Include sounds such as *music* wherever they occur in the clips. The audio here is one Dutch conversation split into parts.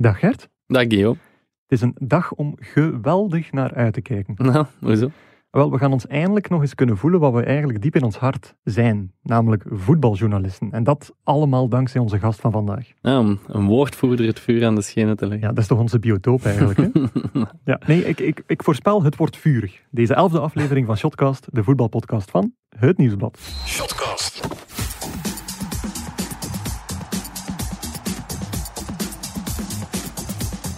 Dag Gert. Dag Guillaume. Het is een dag om geweldig naar uit te kijken. *laughs* Nou, hoezo? Wel, we gaan ons eindelijk nog eens kunnen voelen wat we eigenlijk diep in ons hart zijn, namelijk voetbaljournalisten. En dat allemaal dankzij onze gast van vandaag. Ja, een woordvoerder het vuur aan de schenen te leggen. Ja, dat is toch onze biotoop eigenlijk, hè? *laughs* ja, nee, ik, ik, ik voorspel het wordt vurig. Deze elfde aflevering van Shotcast, de voetbalpodcast van Het Nieuwsblad. Shotcast.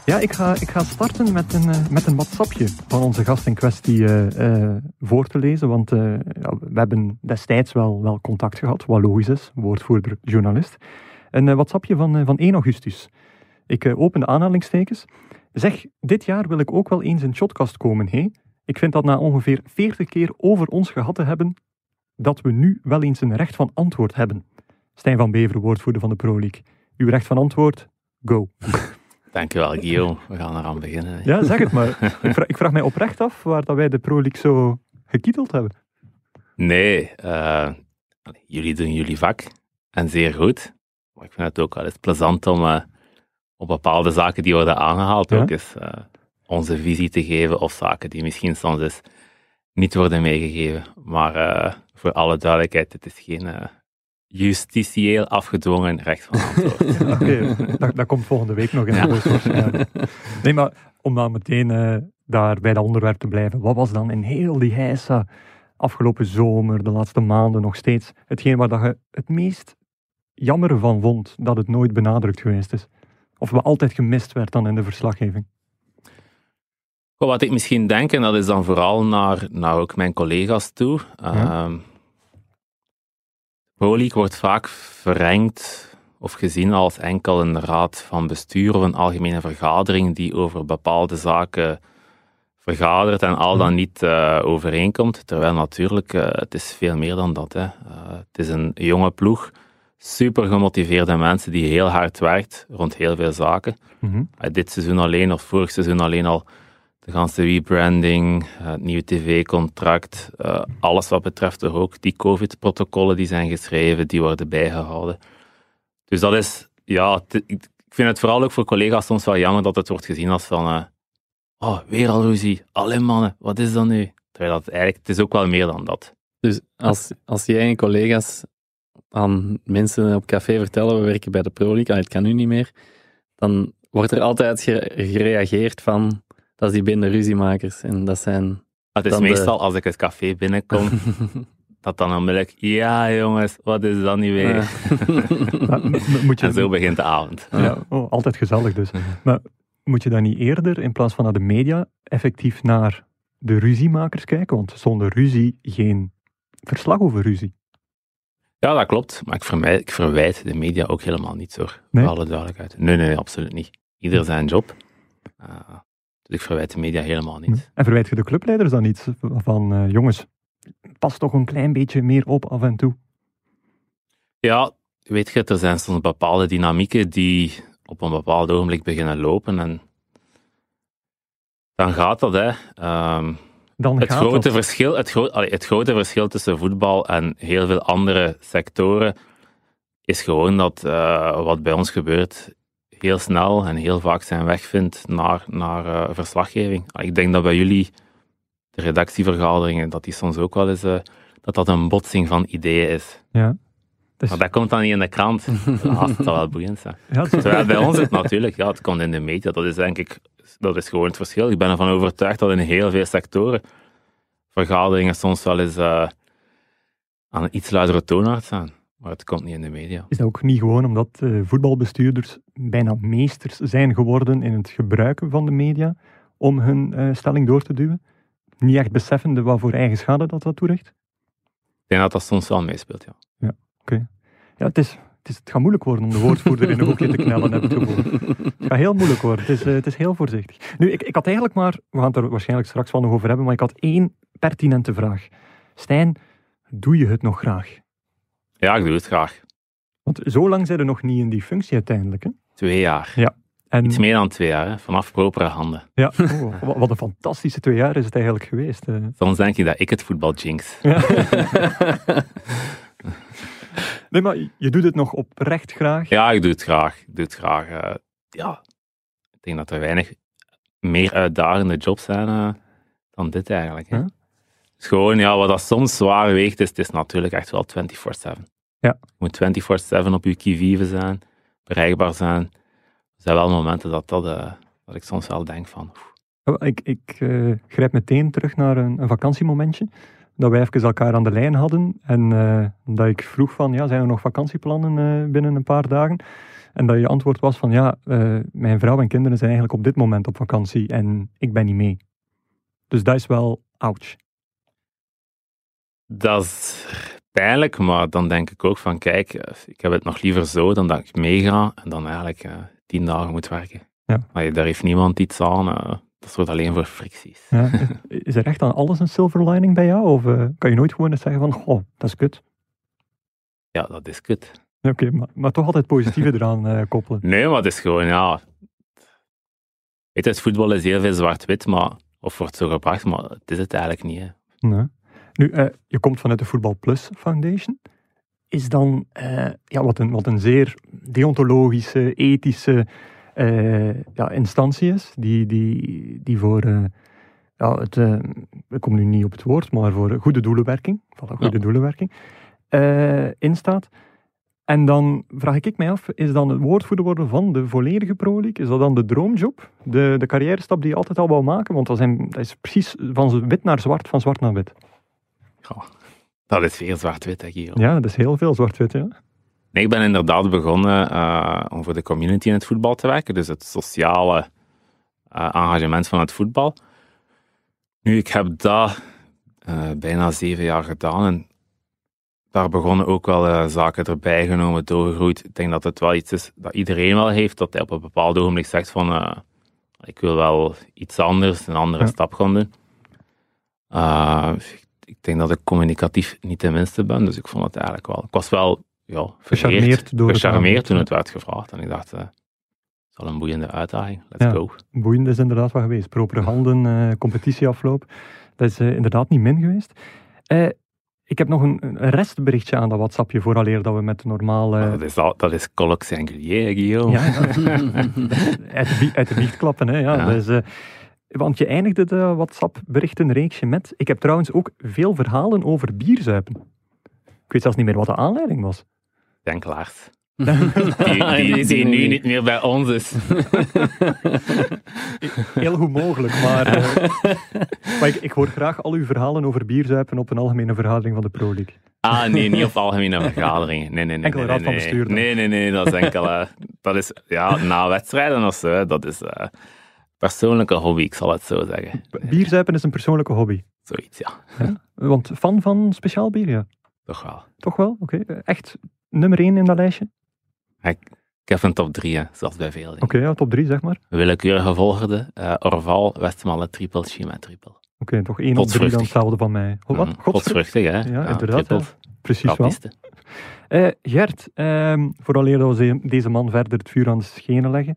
Ja, ik ga, ik ga starten met een, eh, met een WhatsAppje van onze gast in kwestie eh, eh, voor te lezen. Want ja, we hebben destijds wel, wel contact gehad, wat logisch is, woordvoerder, journalist. Een WhatsAppje van, van 1 augustus. Ik open de aanhalingstekens. Zeg, dit jaar wil ik ook wel eens in Shotcast komen, hé? Ik vind dat na ongeveer 40 keer over ons gehad te hebben, dat we nu wel eens een recht van antwoord hebben. Stijn van Beveren, woordvoerder van de Pro League. Uw recht van antwoord, go. *laughs* Dankjewel Guillaume. We gaan eraan beginnen. Ja, zeg het maar. *laughs* ik, vraag, ik vraag mij oprecht af waar dat wij de Pro League zo gekieteld hebben. Nee, eh, jullie doen jullie vak. En zeer goed. Maar ik vind het ook wel eens plezant om eh, op bepaalde zaken die worden aangehaald Ja. ook eens eh, onze visie te geven. Of zaken die misschien soms eens niet worden meegegeven. Maar voor alle duidelijkheid, het is geen justitieel afgedwongen recht van antwoord. *laughs* Oké, dat, dat komt volgende week nog in Ja. de waarschijnlijk. Nee, maar om dan meteen eh, daar bij dat onderwerp te blijven. Wat was dan in heel die heisa afgelopen zomer, de laatste maanden nog steeds, hetgeen waar dat je het meest jammer van vond dat het nooit benadrukt geweest is? Of wat altijd gemist werd dan in de verslaggeving? Wat ik misschien denk, en dat is dan vooral naar, naar ook mijn collega's toe. Ja. ehm Pro League wordt vaak verengd of gezien als enkel een raad van bestuur of een algemene vergadering die over bepaalde zaken vergadert en al dan niet eh, overeenkomt. Terwijl natuurlijk, eh, het is veel meer dan dat. Hè. Eh, het is een jonge ploeg, super gemotiveerde mensen die heel hard werkt rond heel veel zaken. Mhm. Dit seizoen alleen, of vorig seizoen alleen al, de ganse rebranding, uh, het nieuwe tv-contract, uh, alles wat betreft toch ook die COVID-protocollen die zijn geschreven, die worden bijgehouden. Dus dat is, ja, ik vind het vooral ook voor collega's soms wel jammer dat het wordt gezien als van, uh, oh, weer al ruzie, alleen mannen, wat is dat nu? Terwijl dat eigenlijk, het is ook wel meer dan dat. Dus als, als jij en collega's aan mensen op café vertellen, we werken bij de Pro League, ah, het kan nu niet meer, dan wordt er altijd ge- gereageerd van, dat is die binnen ruziemakers. En dat zijn... Het is de- meestal als ik het café binnenkom, *laughs* dat dan onmiddellijk, ja jongens, wat is dat nu weer? M- moet je, En zo begint de avond. Ja, oh, altijd gezellig dus. Maar moet je dan niet eerder, in plaats van naar de media, effectief naar de ruziemakers kijken? Want zonder ruzie geen verslag over ruzie. Ja, dat klopt. Maar ik verwijt, ik verwijt de media ook helemaal niet hoor. Nee? Voor alle duidelijkheid. Nee, nee, absoluut niet. Ieder zijn job. Uh, dus ik verwijt de media helemaal niet. En verwijt je de clubleiders dan niet van, eh, jongens, pas toch een klein beetje meer op af en toe? Ja, weet je, er zijn soms bepaalde dynamieken die op een bepaald ogenblik beginnen lopen en dan gaat dat, hè. Ehm, Dan het, gaat grote dat. verschil, het, gro allee, het grote verschil tussen voetbal en heel veel andere sectoren is gewoon dat uh, wat bij ons gebeurt heel snel en heel vaak zijn weg vindt naar, naar uh, verslaggeving. Ik denk dat bij jullie, de redactievergaderingen, dat die soms ook wel eens, uh, dat dat een botsing van ideeën is. Ja. Dus... Maar dat komt dan niet in de krant. *laughs* Ja, dat zal wel boeiend zijn. Ja, Terwijl bij ons het natuurlijk, ja, het komt in de media. Dat is denk ik, dat is gewoon het verschil. Ik ben ervan overtuigd dat in heel veel sectoren vergaderingen soms wel eens uh, aan een iets luidere toonaard zijn. Maar het komt niet in de media. Is dat ook niet gewoon omdat uh, voetbalbestuurders bijna meesters zijn geworden in het gebruiken van de media om hun uh, stelling door te duwen? Niet echt beseffende wat voor eigen schade dat dat toericht? Ik denk dat dat soms wel meespeelt, ja. Ja, oké. Okay. Ja, het, is, het, is, het gaat moeilijk worden om de woordvoerder in een hoekje te knellen, heb ik het gevoel. Het gaat heel moeilijk worden. Het is, uh, het is heel voorzichtig. Nu, ik, ik had eigenlijk maar, we gaan het er waarschijnlijk straks wel nog over hebben, maar ik had één pertinente vraag. Stijn, doe je het nog graag? Ja, ik doe het graag. Want zo lang zijn er nog niet in die functie uiteindelijk, hè? Twee jaar. Ja. En... Iets meer dan twee jaar, hè? vanaf propere handen. Ja, oh, wat een fantastische twee jaar is het eigenlijk geweest. Uh. Soms denk je dat ik het voetbal jinx. Ja. *laughs* nee, maar je doet het nog oprecht graag? Ja, ik doe het graag. Ik doe het graag. Uh, ja, denk dat er weinig meer uitdagende jobs zijn uh, dan dit eigenlijk. Hè. Dus gewoon, ja, wat dat soms zwaar weegt, is, het is natuurlijk echt wel 24-7. Ja. Je moet 24-7 op je kivive zijn, bereikbaar zijn. Er zijn wel momenten dat, dat, uh, dat ik soms wel denk van... oef. Oh, Ik, ik eh, grijp meteen terug naar een, een vakantiemomentje. Dat wij even elkaar aan de lijn hadden. En eh, dat ik vroeg van, ja, zijn er nog vakantieplannen eh, binnen een paar dagen? En dat je antwoord was van, ja, eh, mijn vrouw en kinderen zijn eigenlijk op dit moment op vakantie en ik ben niet mee. Dus dat is wel ouch. Dat is pijnlijk, maar dan denk ik ook van, kijk, eh, ik heb het nog liever zo dan dat ik meega en dan eigenlijk eh, tien dagen moet werken. Ja. Maar daar heeft niemand iets aan. eh, dat zorgt alleen voor fricties. Ja. *laughs* is er echt aan alles een silver lining bij jou? Of kan je nooit gewoon eens zeggen van, goh, dat is kut? Ja, dat is kut. Oké, maar, maar toch altijd positieve *laughs* eraan koppelen. Nee, maar het is gewoon, ja... Weet je, het voetbal is heel veel zwart-wit, maar... Of wordt zo gebracht, maar het is het eigenlijk niet. Hè. Nee. Nu, eh, je komt vanuit de Voetbal Plus Foundation. Is dan, eh, ja, wat, een, wat een zeer deontologische, ethische eh, ja, instantie is, die, die, die voor, ja, het, ik kom nu niet op het woord, maar voor goede doelenwerking, voilà, goede doelenwerking, eh, instaat. En dan vraag ik mij af, is dan het woordvoerder worden van de volledige Pro League, is dat dan de droomjob? De, de carrière stap die je altijd al wou maken? Want dat, zijn, dat is precies van wit naar zwart, van zwart naar wit. Goh, dat is veel zwart-wit, Guillaume. Ja, dat is heel veel zwart-wit, ja. Nee, ik ben inderdaad begonnen eh, om voor de community in het voetbal te werken. Dus het sociale eh, engagement van het voetbal. Nu, ik heb dat eh, bijna zeven jaar gedaan. En daar begonnen ook wel zaken erbij genomen, doorgegroeid. Ik denk dat het wel iets is dat iedereen wel heeft. Dat hij op een bepaald ogenblik zegt van... ik wil wel iets anders, een andere Ja. stap gaan doen. Ik- denk dat ik communicatief niet de minste ben. Dus ik vond het eigenlijk wel... Ik was wel ja, Gecharmeerd door gecharmeerd toen het werd gevraagd. En ik dacht, eh, het is wel een boeiende uitdaging. Let's Ja. go. Boeiend is inderdaad wat geweest. Propere handen, eh, competitieafloop. Dat is eh, inderdaad niet min geweest. Ik heb nog een, een restberichtje aan dat WhatsAppje vooraleer dat we met de normale... Dat is, al, dat is colloque singulier, hè, Guillaume. Ja, *laughs* uit, de, uit de biecht klappen, hè. Ja. Ja. Dus, want je eindigde de WhatsApp-berichtenreeksje met... Ik heb trouwens ook veel verhalen over bierzuipen. Ik weet zelfs niet meer wat de aanleiding was. Denk Lars. *laughs* Die, die nu niet. meer bij ons is. *laughs* Heel goed mogelijk, maar, eh, *laughs* maar ik, ik hoor graag al uw verhalen over bierzuipen op een algemene vergadering van de Pro League. Ah, nee, niet op algemene vergaderingen. Nee, nee, nee. Enkel nee, raad nee, van nee. bestuur dan. Nee, nee, nee, dat is enkel... eh, dat is, ja, na wedstrijden of zo, dat is eh, persoonlijke hobby, ik zal het zo zeggen. Bierzuipen is een persoonlijke hobby. Zoiets, ja. Want fan van speciaal bier, ja. Toch wel. Toch wel? Oké. Echt nummer één in dat lijstje? Ik heb een top 3, zoals bij veel dingen. Oké, ja, top drie, zeg maar. Willekeurige volgorde, eh Orval, Westmalle, triple, Chima, triple. Oké, toch één op drie dan hetzelfde van mij. Wat? Mm, Godsvrucht? Godsvruchtig, hè? Ja, inderdaad, ja. Precies wel. Eh, Gert, ehm vooraleer dat we ze- deze man verder het vuur aan de schenen leggen.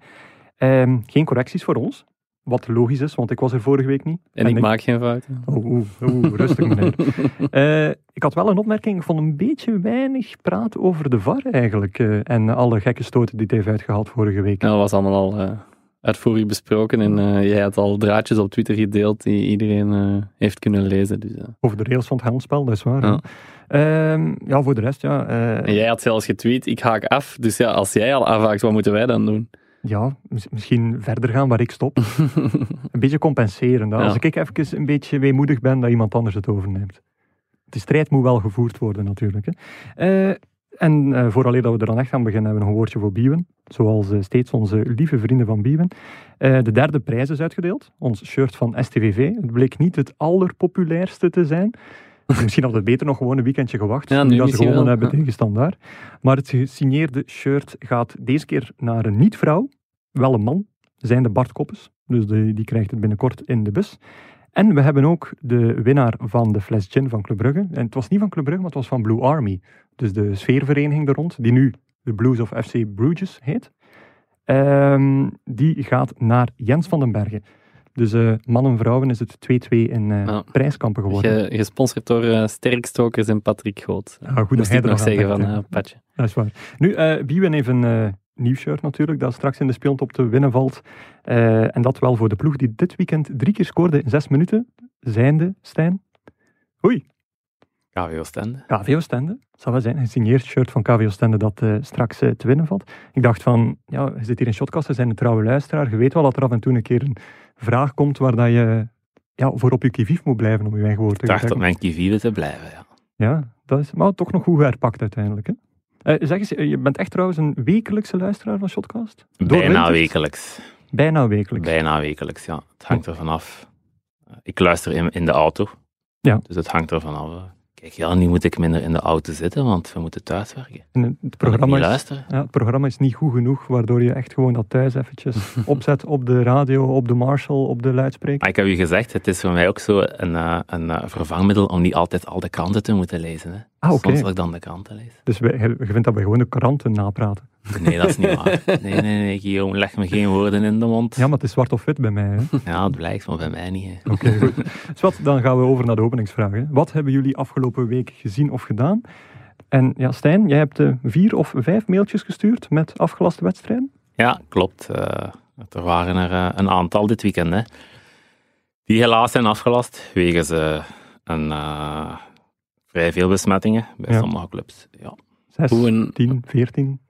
ehm, geen correcties voor ons. Wat logisch is, want ik was er vorige week niet. En ik maak geen fouten. Oeh, oeh, oeh, rustig meneer. *laughs* Eh, ik had wel een opmerking. Ik vond een beetje weinig praat over de VAR eigenlijk. eh, en alle gekke stoten die het heeft uitgehaald vorige week. Ja, dat was allemaal al eh, uitvoerig besproken. En jij had al draadjes op Twitter gedeeld die iedereen heeft kunnen lezen. Dus. Over de rails van het handspel, dat is waar. Ja. Ja, Ehm, ja voor de rest, ja. En jij had zelfs getweet, ik haak af. Dus ja, als jij al afhaakt, wat moeten wij dan doen? Ja, mis- misschien verder gaan waar ik stop. *laughs* een beetje compenseren. Dat Ja. Als ik even een beetje weemoedig ben, dat iemand anders het overneemt. De strijd moet wel gevoerd worden, natuurlijk. Hè. Eh, en eh vooraleer dat we er dan echt gaan beginnen, hebben we nog een woordje voor Biewen. Zoals eh, steeds onze lieve vrienden van Biewen. De derde prijs is uitgedeeld. Ons shirt van STVV. Het bleek niet het allerpopulairste te zijn. *laughs* Misschien hadden we beter nog gewoon een weekendje gewacht. Ja, nu dat ze gewonnen hebben ja. tegen Standaard. Maar het gesigneerde shirt gaat deze keer naar een niet-vrouw. Wel een man, zijn de Bart Koppes. Dus die, die krijgt het binnenkort in de bus. En we hebben ook de winnaar van de fles gin van Club Brugge. En het was niet van Club Brugge, maar het was van Blue Army. Dus de sfeervereniging er rond, die nu de Blues of FC Bruges heet. Ehm, die gaat naar Jens van den Bergen. Dus uh, mannen vrouwen is het 2-2 in uh, Ja. prijskampen geworden. Ge- gesponsord door eh Sterkstokers en Patrick Groot. Ah, goed dat hij er nog zeggen van eh. Patje. Dat is waar. Nu, eh Biewen heeft een eh, nieuw shirt natuurlijk, dat straks in de speeltop te winnen valt. Eh, en dat wel voor de ploeg die dit weekend drie keer scoorde in zes minuten. Zijnde, Stijn. Oei, KV Oostende. KV Oostende. Dat zal wel zijn, een gesigneerd shirt van KV Oostende dat eh, straks eh, te winnen valt. Ik dacht van, ja, je zit hier in Shotcast, we zijn een trouwe luisteraar. Je weet wel dat er af en toe een keer een vraag komt waar dat je ja, voor op je kivief moet blijven, om je eigen woord te Ik dacht op mijn kivive te blijven, ja. Ja, dat is maar toch nog goed herpakt uiteindelijk. Hè? Eh, zeg eens, eh, je bent echt trouwens een wekelijkse luisteraar van Shotcast? Door Bijna winters? wekelijks. Bijna wekelijks. Bijna wekelijks, ja. Het hangt er vanaf. Ik luister in, in de auto. Ja. Dus het hangt er vanaf. Kijk, ja, nu moet ik minder in de auto zitten, want we moeten thuiswerken. En het programma is, luisteren? ja, het programma is niet goed genoeg, waardoor je echt gewoon dat thuis eventjes *laughs* opzet op de radio, op de Marshall, op de luidspreker. Maar ik heb u gezegd, het is voor mij ook zo een, eh, een eh, vervangmiddel om niet altijd al de kranten te moeten lezen. Hè. Ah, oké. Soms wil ik dan de kranten lezen. Dus je je vindt dat we gewoon de kranten napraten. Nee, dat is niet waar. Nee, nee, nee, Guillaume, leg me geen woorden in de mond. Ja, maar het is zwart of wit bij mij. Hè? Ja, het blijkt, maar bij mij niet. Oké, goed. Zwat, dan gaan we over naar de openingsvraag. Hè. Wat hebben jullie afgelopen week gezien of gedaan? En ja, Stijn, jij hebt eh, vier of vijf mailtjes gestuurd met afgelaste wedstrijden. Ja, klopt. Eh, er waren er eh, een aantal dit weekend, hè, die helaas zijn afgelast wegens eh, een, eh, vrij veel besmettingen bij Ja. sommige clubs. Ja. Zes, Hoe een, tien, veertien. Ja,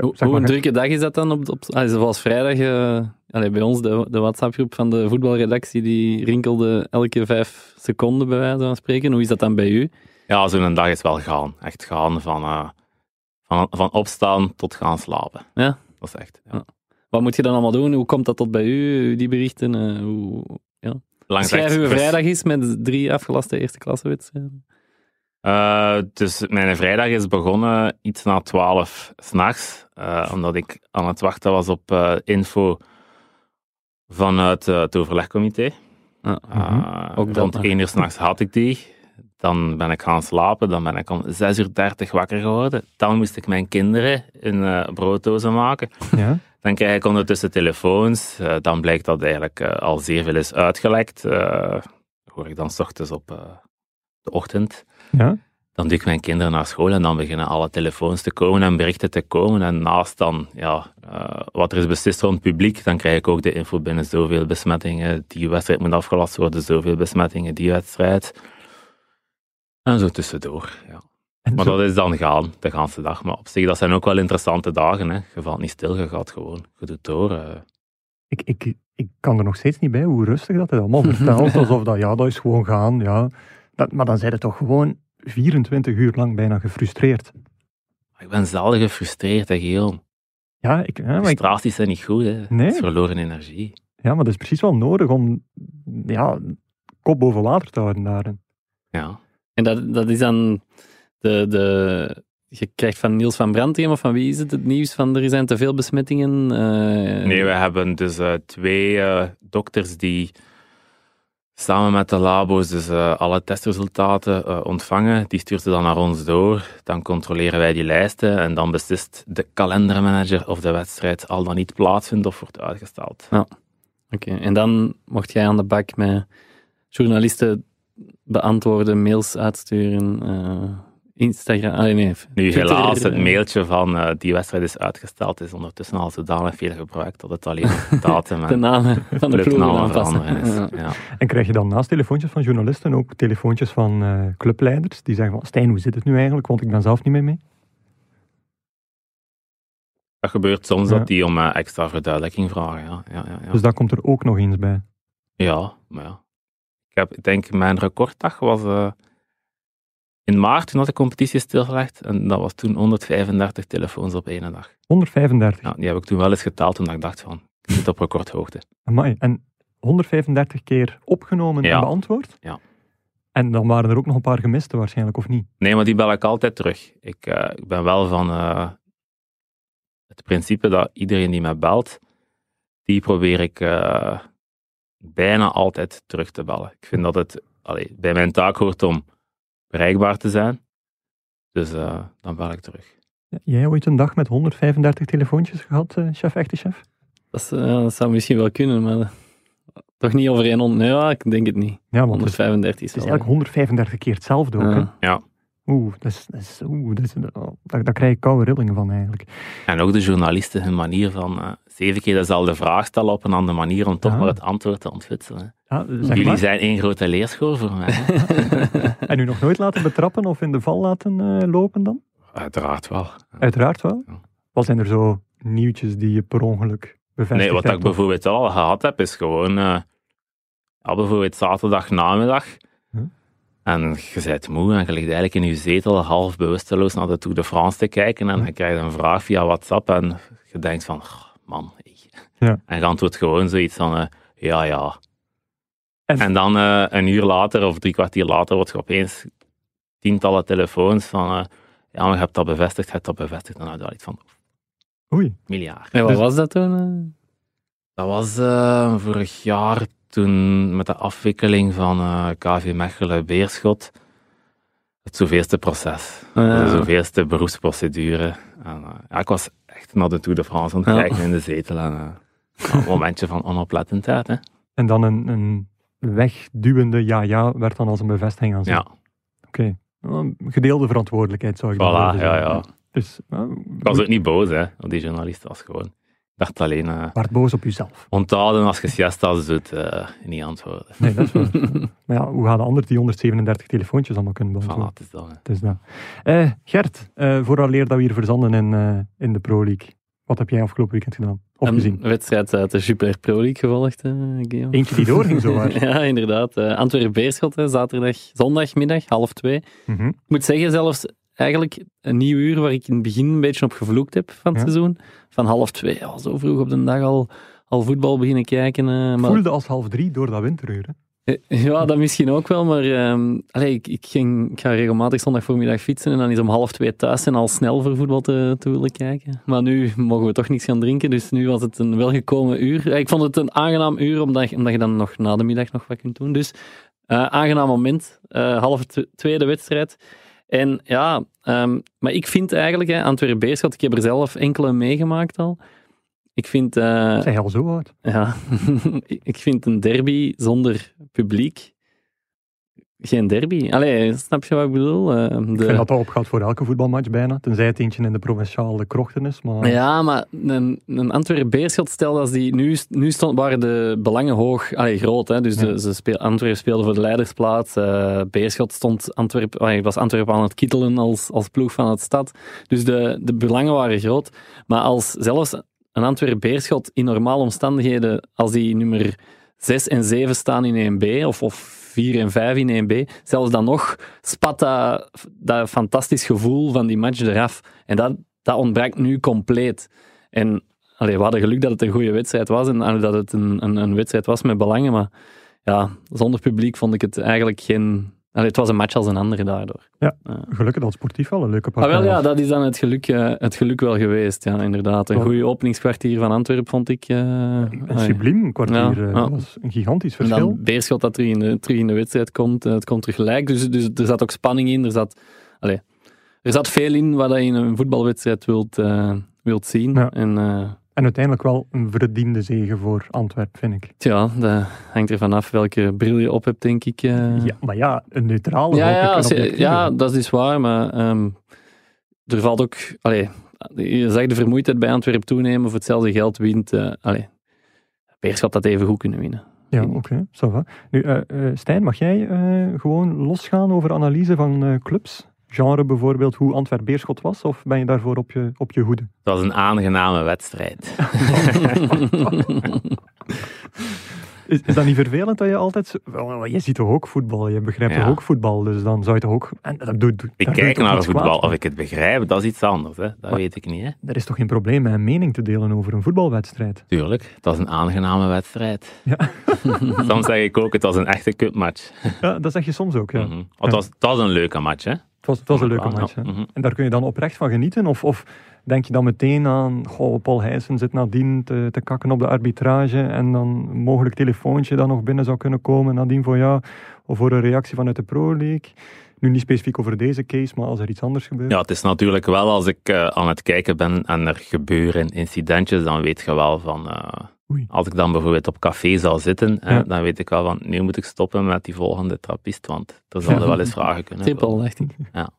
hoe, zeg hoe maar, een hè. drukke dag is dat dan? Op, op, ah, zoals vrijdag, eh, allee, bij ons, de, de WhatsApp-groep van de voetbalredactie, die rinkelde elke vijf seconden bij wijze van spreken. Hoe is dat dan bij u? Ja, zo'n dag is wel gaan. Echt gaan van, eh, van, van opstaan tot gaan slapen. Ja. Dat is echt. Ja. Ja. Wat moet je dan allemaal doen? Hoe komt dat tot bij u, die berichten? Eh, hoe... Echt we vers- vrijdag is met drie afgelaste eerste klasse Eh, dus mijn vrijdag is begonnen iets na twaalf s'nachts, eh omdat ik aan het wachten was op eh, info vanuit het overlegcomité. Ah, Eh, Ook rond één uur s'nachts had ik die. Dan ben ik gaan slapen, dan ben ik om 6 uur 30 wakker geworden. Dan moest ik mijn kinderen in brooddozen maken. *laughs* Ja? Dan krijg ik ondertussen telefoons. Dan blijkt dat eigenlijk al zeer veel is uitgelekt. Hoor ik dan s ochtends op de ochtend. Ja? Dan duw ik mijn kinderen naar school en dan beginnen alle telefoons te komen en berichten te komen. En naast dan, ja, eh, wat er is beslist van het publiek, dan krijg ik ook de info binnen zoveel besmettingen. Die wedstrijd moet afgelast worden, zoveel besmettingen, die wedstrijd. En zo tussendoor, ja. Maar dat is dan gaan, de ganse dag. Maar op zich, dat zijn ook wel interessante dagen. Hè. Je valt niet stil, je gaat gewoon, je doet door. eh. ik, ik, ik kan er nog steeds niet bij hoe rustig dat hij allemaal *laughs* vertelt. alsof dat, ja, dat is gewoon gaan. Ja. Dat, maar dan zijn het toch gewoon 24 uur lang bijna gefrustreerd. Ik ben zelden gefrustreerd, hè, Guillaume. Ja, ik, ja, maar, ik, Frustraties zijn niet goed, hè. Nee. Het is verloren energie. ja, maar dat is precies wel nodig om ja, kop boven water te houden daarin. Ja. En dat, dat is dan de, de... Je krijgt van Niels van Brandthem, of van wie is het, het nieuws van er zijn te veel besmettingen? eh, Nee, we hebben dus eh, twee eh, dokters die samen met de labo's dus alle testresultaten eh, ontvangen. Die stuurt ze dan naar ons door. Dan controleren wij die lijsten en dan beslist de kalendermanager of de wedstrijd al dan niet plaatsvindt of wordt uitgesteld. Oké, en dan mocht jij aan de bak met journalisten beantwoorden, mails uitsturen, eh, Instagram... Ah, nee, Nu helaas, het mailtje van eh, die wedstrijd is uitgesteld, is ondertussen al zodanig veel gebruikt dat het alleen *laughs* datum De en namen van de ploegen clubnamen aanpassen. veranderen is. Ja. Ja. En krijg je dan naast telefoontjes van journalisten ook telefoontjes van eh, clubleiders die zeggen van Stijn, hoe zit het nu eigenlijk? Want ik ben zelf niet meer mee. Dat gebeurt soms Ja. dat die om eh, extra verduidelijking vragen. Ja, ja, ja, ja. Dus dat komt er ook nog eens bij. Ja, maar ja. Ik, heb, ik denk, mijn recorddag was eh, in maart, toen had de competitie stilgelegd. En dat was toen 135 telefoons op één dag. 135. Ja, die heb ik toen wel eens geteld, toen ik dacht van, ik zit op recordhoogte. *laughs* Amai. En 135 keer opgenomen Ja. en beantwoord? Ja. En dan waren er ook nog een paar gemiste waarschijnlijk, of niet? Nee, maar die bel ik altijd terug. Ik, eh, ik ben wel van eh, het principe dat iedereen die mij belt, die probeer ik eh, bijna altijd terug te bellen. Ik vind dat het allee, bij mijn taak hoort om bereikbaar te zijn. Dus eh, dan bel ik terug. Jij ooit een dag met 135 telefoontjes gehad, eh, chef, echte chef? Dat, is, eh, dat zou misschien wel kunnen, maar Toch niet over 100? Nee, ja, ik denk het niet. Ja, want het is, 135 is het is eigenlijk 135 keer hetzelfde ook. hè. Ja. Oeh, dat is, dat is, oeh, dat is, oh, daar, daar krijg ik koude rillingen van eigenlijk. En ook de journalisten, hun manier van eh, zeven keer dezelfde vraag stellen op een andere manier om toch Ja. maar het antwoord te ontfutselen. Ja, zeg Jullie maar. zijn één grote leerschool voor mij. *laughs* En u nog nooit laten betrappen of in de val laten eh, lopen dan? Uiteraard wel. Uiteraard wel. Wat zijn er zo nieuwtjes die je per ongeluk bevestigd Nee, wat ik hebt? bijvoorbeeld wel al gehad heb, is gewoon eh, ja, bijvoorbeeld zaterdag namiddag. Hm? En je bent moe en je ligt eigenlijk in je zetel half bewusteloos naar de Tour de France te kijken. En Hm? je krijgt een vraag via WhatsApp en je denkt van, "Goh, man. hey." Ja. En je antwoordt gewoon zoiets van, eh, ja, ja. En- En, dan eh, een uur later of drie kwartier later wordt je opeens tientallen telefoons van, eh, ja, maar je hebt dat bevestigd, je hebt dat bevestigd. Dan had je al iets van, Oei, miljard. En wat Dus- was dat toen? Dat was eh, vorig jaar toen met de afwikkeling van eh, KV Mechelen-Beerschot. Het zoveelste proces. eh? De zoveelste beroepsprocedure. En, ja, ik was echt naar de Tour de France aan het Ja. kijken in de zetel. En, eh, een momentje van onoplettendheid. Hè. en dan een, een wegduwende ja-ja werd dan als een bevestiging aanzien. Ja, Oké. Well, Gedeelde verantwoordelijkheid zou ik dan voilà. Ja, zeggen. ja. Dus, uh, Ik was ook niet boos hè, op die journalist. Was gewoon... Dacht alleen... eh waard boos op jezelf. onthouden als je siestas doet, eh, niet antwoorden. Nee, dat is waar. *laughs* maar ja, hoe gaan de anderen die 137 telefoontjes allemaal kunnen Voilà, beantwoorden? het is dat. hè. Het is dat. Eh, Gert, eh vooraleer dat we hier verzanden in, eh, in de Pro League. Wat heb jij afgelopen weekend gedaan? Of gezien? Een wedstrijd uit de Super Pro League gevolgd, eh, Guillaume. Eentje die doorging zo hard. *laughs* ja, inderdaad. Eh Antwerpen-Beerschot, hè, zaterdag, zondagmiddag, half twee. Mhm. Ik moet zeggen, zelfs eigenlijk een nieuw uur waar ik in het begin een beetje op gevloekt heb van het Ja. seizoen. Van half twee, ja, zo vroeg op de dag al, al voetbal beginnen kijken. eh, maar, Voelde als half drie door dat winteruur. Hè? Eh, Ja, dat misschien ook wel, maar ehm, ik, ik, ging, ik ga regelmatig zondag voormiddag fietsen en dan is om half twee thuis en al snel voor voetbal te, te willen kijken. Maar nu mogen we toch niks gaan drinken, dus nu was het een welgekomen uur. Eh, Ik vond het een aangenaam uur, omdat, je- omdat je dan nog na de middag nog wat kunt doen. Dus aangenaam moment, eh half tw- tweede wedstrijd. En ja, ehm, maar ik vind eigenlijk, hè, Antwerpen-Beerschot, ik heb er zelf enkele meegemaakt al. Ik vind... eh, Zij al zo oud. ja, *laughs* ik vind een derby zonder publiek geen derby. Allee, snap je wat ik bedoel? Eh, Ik vind dat dat opgaat voor elke voetbalmatch bijna. Tenzij het eentje in de provinciale krochten is. Maar Ja, maar een, een Antwerpen-Beerschot, stel als die nu, nu stond, waren de belangen hoog, allee, groot. Hè, dus de, Ja. ze speel, Antwerpen speelde voor de leidersplaats. eh Beerschot stond Antwerpen, allee, was Antwerpen aan het kittelen als, als ploeg van het stad. Dus de, de belangen waren groot. Maar als zelfs een Antwerpen-Beerschot in normale omstandigheden, als die nummer 6 en 7 staan in 1B, of, of 4 en 5 in 1B, zelfs dan nog spat dat, dat fantastisch gevoel van die match eraf. En dat, dat ontbreekt nu compleet. En allee, we hadden geluk dat het een goede wedstrijd was en dat het een, een, een wedstrijd was met belangen, maar ja, zonder publiek vond ik het eigenlijk geen... Allee, het was een match als een andere daardoor. Ja. Gelukkig dat sportief wel een leuke Ah, partij wel ja, dat is dan het geluk, eh, het geluk wel geweest, ja, inderdaad. Een goede openingskwartier van Antwerpen vond ik. eh, Een allee. subliem kwartier. Ja, eh. Dat was een gigantisch En verschil. dan Beerschot dat terug in de, terug in de wedstrijd komt, het komt terug gelijk. Dus, dus er zat ook spanning in. Er zat, allez, er zat veel in wat je in een voetbalwedstrijd wilt, wilt zien. Ja. En En uiteindelijk wel een verdiende zege voor Antwerpen, vind ik. tja, dat hangt er vanaf welke bril je op hebt, denk ik. eh. Ja, maar ja, een neutrale. ja, ja, als je- ja, dat is waar, maar ehm, er valt ook... Allee, je zag de vermoeidheid bij Antwerpen toenemen, voor hetzelfde geld wint... eh allee, Beerschot dat even goed kunnen winnen. Ja, oké. va. Nu, eh, Stijn, mag jij gewoon losgaan over analyse van clubs? Genre bijvoorbeeld hoe Antwerp-Beerschot was? Of ben je daarvoor op je, op je hoede? Het was een aangename wedstrijd. *laughs* Is, is dat niet vervelend dat je altijd... zo- Wel, Je ziet toch ook voetbal? Je begrijpt Ja. toch ook voetbal? Dus dan zou je toch ook... En dat doet, Ik kijk naar voetbal. kwaad Of ik het begrijp, dat is iets anders. Hè. Dat Maar- weet ik niet. Hè. Er is toch geen probleem met een mening te delen over een voetbalwedstrijd? Tuurlijk, het was een aangename wedstrijd. Ja. *laughs* Soms zeg ik ook, het was een echte cupmatch. Ja, dat zeg je soms ook, ja. Mhm. Het, was, het was een leuke match, hè? Het was, het was een leuke Ja, match, mhm. En daar kun je dan oprecht van genieten? Of, of denk je dan meteen aan, goh, Paul Heijsen zit nadien te, te kakken op de arbitrage en dan een mogelijk telefoontje dat nog binnen zou kunnen komen nadien voor jou, of voor een reactie vanuit de Pro League? Nu niet specifiek over deze case, maar als er iets anders gebeurt. Ja, het is natuurlijk wel als ik uh, aan het kijken ben en er gebeuren incidentjes, dan weet je wel van. Uh, als ik dan bijvoorbeeld op café zal zitten, ja. dan weet ik wel van nu moet ik stoppen met die volgende trappist, want er *laughs* zouden wel eens vragen kunnen dacht ik. Ja.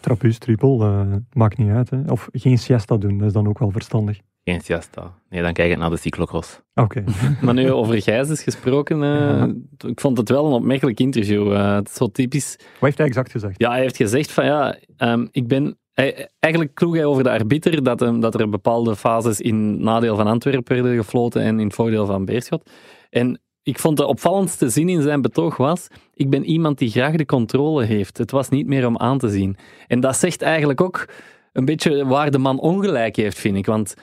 Trappist, triple, uh, maakt niet uit. Hè. Of geen siesta doen, dat is dan ook wel verstandig. Geen siesta. Nee, dan kijk ik naar de cyclocross. Oké. *laughs* maar nu over Gijs is gesproken, uh, ja. ik vond het wel een opmerkelijk interview. Uh, het is zo typisch. Wat heeft hij exact gezegd? Ja, hij heeft gezegd van ja, um, ik ben... Hij, eigenlijk kloeg hij over de arbiter dat, um, dat er bepaalde fases in nadeel van Antwerpen werden gefloten en in voordeel van Beerschot. En ik vond de opvallendste zin in zijn betoog was: Ik ben iemand die graag de controle heeft. Het was niet meer om aan te zien. En dat zegt eigenlijk ook een beetje waar de man ongelijk heeft, vind ik. Want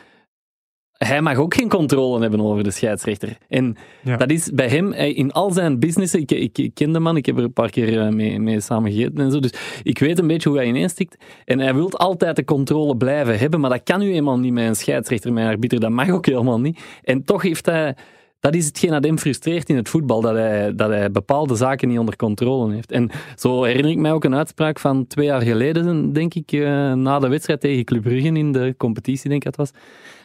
hij mag ook geen controle hebben over de scheidsrechter. En ja. dat is bij hem, in al zijn businessen, ik, ik, ik, ken de man, ik heb er een paar keer mee, mee samen gegeten en zo, dus ik weet een beetje hoe hij ineenstikt. En hij wil altijd de controle blijven hebben, maar dat kan nu eenmaal niet met een scheidsrechter, met een arbiter, dat mag ook helemaal niet. En toch heeft hij dat is hetgeen dat hem frustreert in het voetbal, dat hij, dat hij bepaalde zaken niet onder controle heeft. En zo herinner ik mij ook een uitspraak van twee jaar geleden, denk ik, na de wedstrijd tegen Club Brugge in de competitie, denk ik dat was.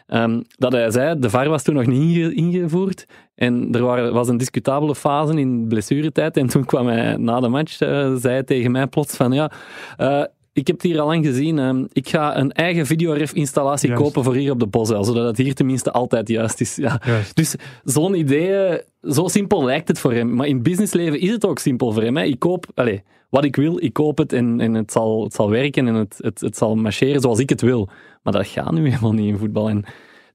Um, dat hij zei, de VAR was toen nog niet ingevoerd en er waren, was een discutabele fase in blessuretijd en toen kwam hij na de match, uh, zei hij tegen mij plots van ja, uh, ik heb het hier al lang gezien. Um, ik ga een eigen videoref-installatie kopen voor hier op de Bosel, zodat het hier tenminste altijd juist is. Ja. Dus zo'n idee, zo simpel lijkt het voor hem. Maar in businessleven is het ook simpel voor hem. Hè. Ik koop, allez, wat ik wil, ik koop het en, en het, zal, het zal werken en het, het, het zal marcheren zoals ik het wil. Maar dat gaat nu helemaal niet in voetbal. En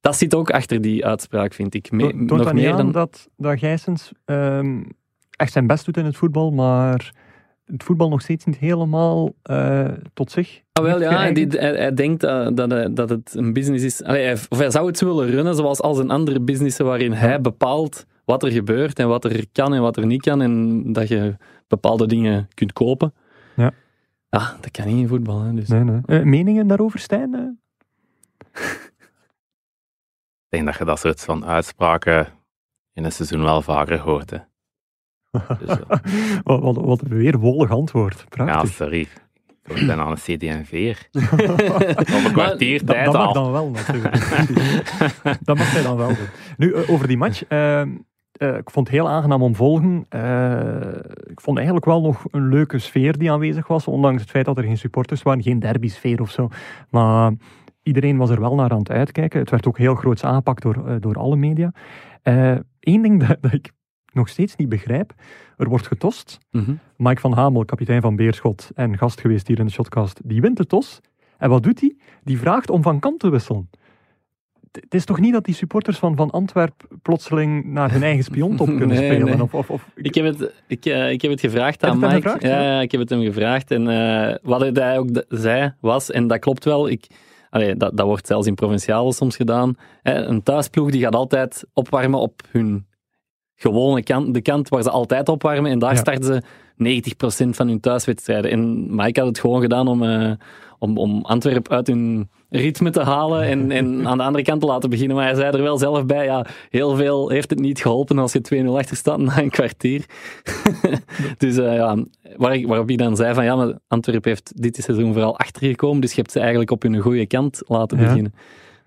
dat zit ook achter die uitspraak, vind ik. Me, Toont nog meer dan dat, dat Gijsens um, echt zijn best doet in het voetbal, maar het voetbal nog steeds niet helemaal uh, tot zich. Ah, wel, ja, hij, hij, hij, denkt uh, dat, hij, dat het een business is. Allee, hij, of hij zou het willen runnen zoals als een andere business waarin hij bepaalt wat er gebeurt en wat er kan en wat er niet kan. En dat je bepaalde dingen kunt kopen. Ja. Ja, dat kan niet in voetbal. Hè, dus. nee, nee. Uh, meningen daarover, Stijn? Ik denk dat je dat soort van uitspraken in een seizoen wel vaker hoort. Hè. Dus, *laughs* wat, wat, wat, een weer wollig antwoord. Prachtig. Ja, sorry. Ik ben aan een CD&V. *laughs* Op een kwartier tijd dat, dat mag dan wel, natuurlijk. *laughs* dat mag hij dan wel doen. Nu, uh, over die match. Uh, ik vond het heel aangenaam om volgen. ik vond eigenlijk wel nog een leuke sfeer die aanwezig was. Ondanks het feit dat er geen supporters waren. Geen derby-sfeer of zo. Maar iedereen was er wel naar aan het uitkijken. Het werd ook heel groots aangepakt door, door alle media. Eén ding dat, dat ik nog steeds niet begrijp. Er wordt getost. Mm -hmm. Mike van Hamel, kapitein van Beerschot en gast geweest hier in de Shotcast, die wint de tos. En wat doet hij? Die vraagt om van kant te wisselen. Het is toch niet dat die supporters van, van Antwerp plotseling naar hun eigen spiontop *laughs* kunnen nee, spelen? Nee. Of, of, of... Ik, heb het, ik, uh, ik heb het gevraagd aan Mike. Gevraagd, ja, ja, ik heb het hem gevraagd. En uh, wat hij ook zei was, en dat klopt wel, ik, allee, dat, dat wordt zelfs in provinciale soms gedaan. Hè, een thuisploeg die gaat altijd opwarmen op hun gewone kant, de kant waar ze altijd opwarmen. En daar ja. starten ze 90% van hun thuiswedstrijden. En Mike had het gewoon gedaan om, uh, om, om Antwerpen uit hun ritme te halen en, en *laughs* aan de andere kant te laten beginnen. Maar hij zei er wel zelf bij, ja, heel veel heeft het niet geholpen als je 2-0 achter staat na een kwartier. *laughs* dus uh, ja, waar ik, waarop ik dan zei van, ja, maar Antwerpen heeft dit seizoen vooral achtergekomen, dus je hebt ze eigenlijk op hun goede kant laten Ja. beginnen.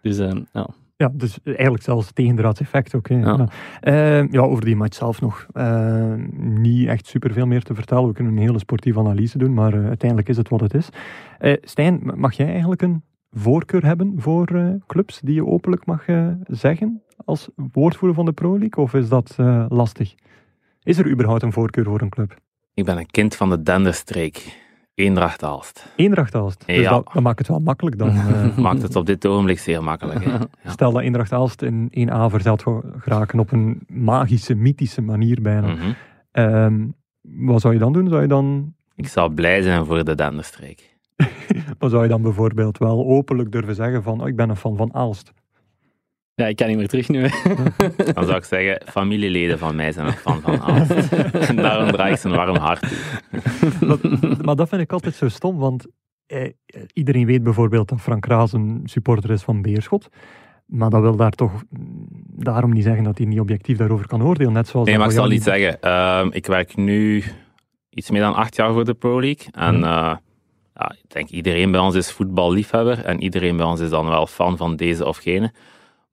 Dus uh, ja. Ja, dus eigenlijk zelfs het tegendraads effect ook. Ja. Ja. Eh, ja, over die match zelf nog eh, niet echt superveel meer te vertellen. We kunnen een hele sportieve analyse doen, maar eh, uiteindelijk is het wat het is. Eh, Stijn, mag jij eigenlijk een voorkeur hebben voor eh, clubs die je openlijk mag zeggen als woordvoerder van de Pro League? Of is dat lastig? Is er überhaupt een voorkeur voor een club? Ik ben een kind van de Denderstreek. Eendracht Aalst. Eendracht Aalst. Dus Ja. dat, dat maakt het wel makkelijk dan. *laughs* eh. Maakt het op dit ogenblik zeer makkelijk. Hè? *laughs* Ja. Stel dat Eendracht Aalst in 1A verzeld geraken op een magische, mythische manier bijna. Mhm. Ehm, wat zou je dan doen? Zou je dan, Ik zou blij zijn voor de Denderstreek. *laughs* wat zou je dan bijvoorbeeld wel openlijk durven zeggen van oh, ik ben een fan van Aalst? Ja, ik kan niet meer terug nu. *laughs* Dan zou ik zeggen, familieleden van mij zijn een fan van Aalst. *laughs* En daarom draag ik ze een warm hart toe. Maar dat vind ik altijd zo stom, want eh, iedereen weet bijvoorbeeld dat Frank Raas een supporter is van Beerschot. Maar dat wil daar toch mm, daarom niet zeggen dat hij niet objectief daarover kan oordelen. Net zoals Nee, maar ik zal iets zeggen. Ehm, ik werk nu iets meer dan acht jaar voor de Pro League. En Mhm. eh, ja, ik denk iedereen bij ons is voetballiefhebber en iedereen bij ons is dan wel fan van deze of gene.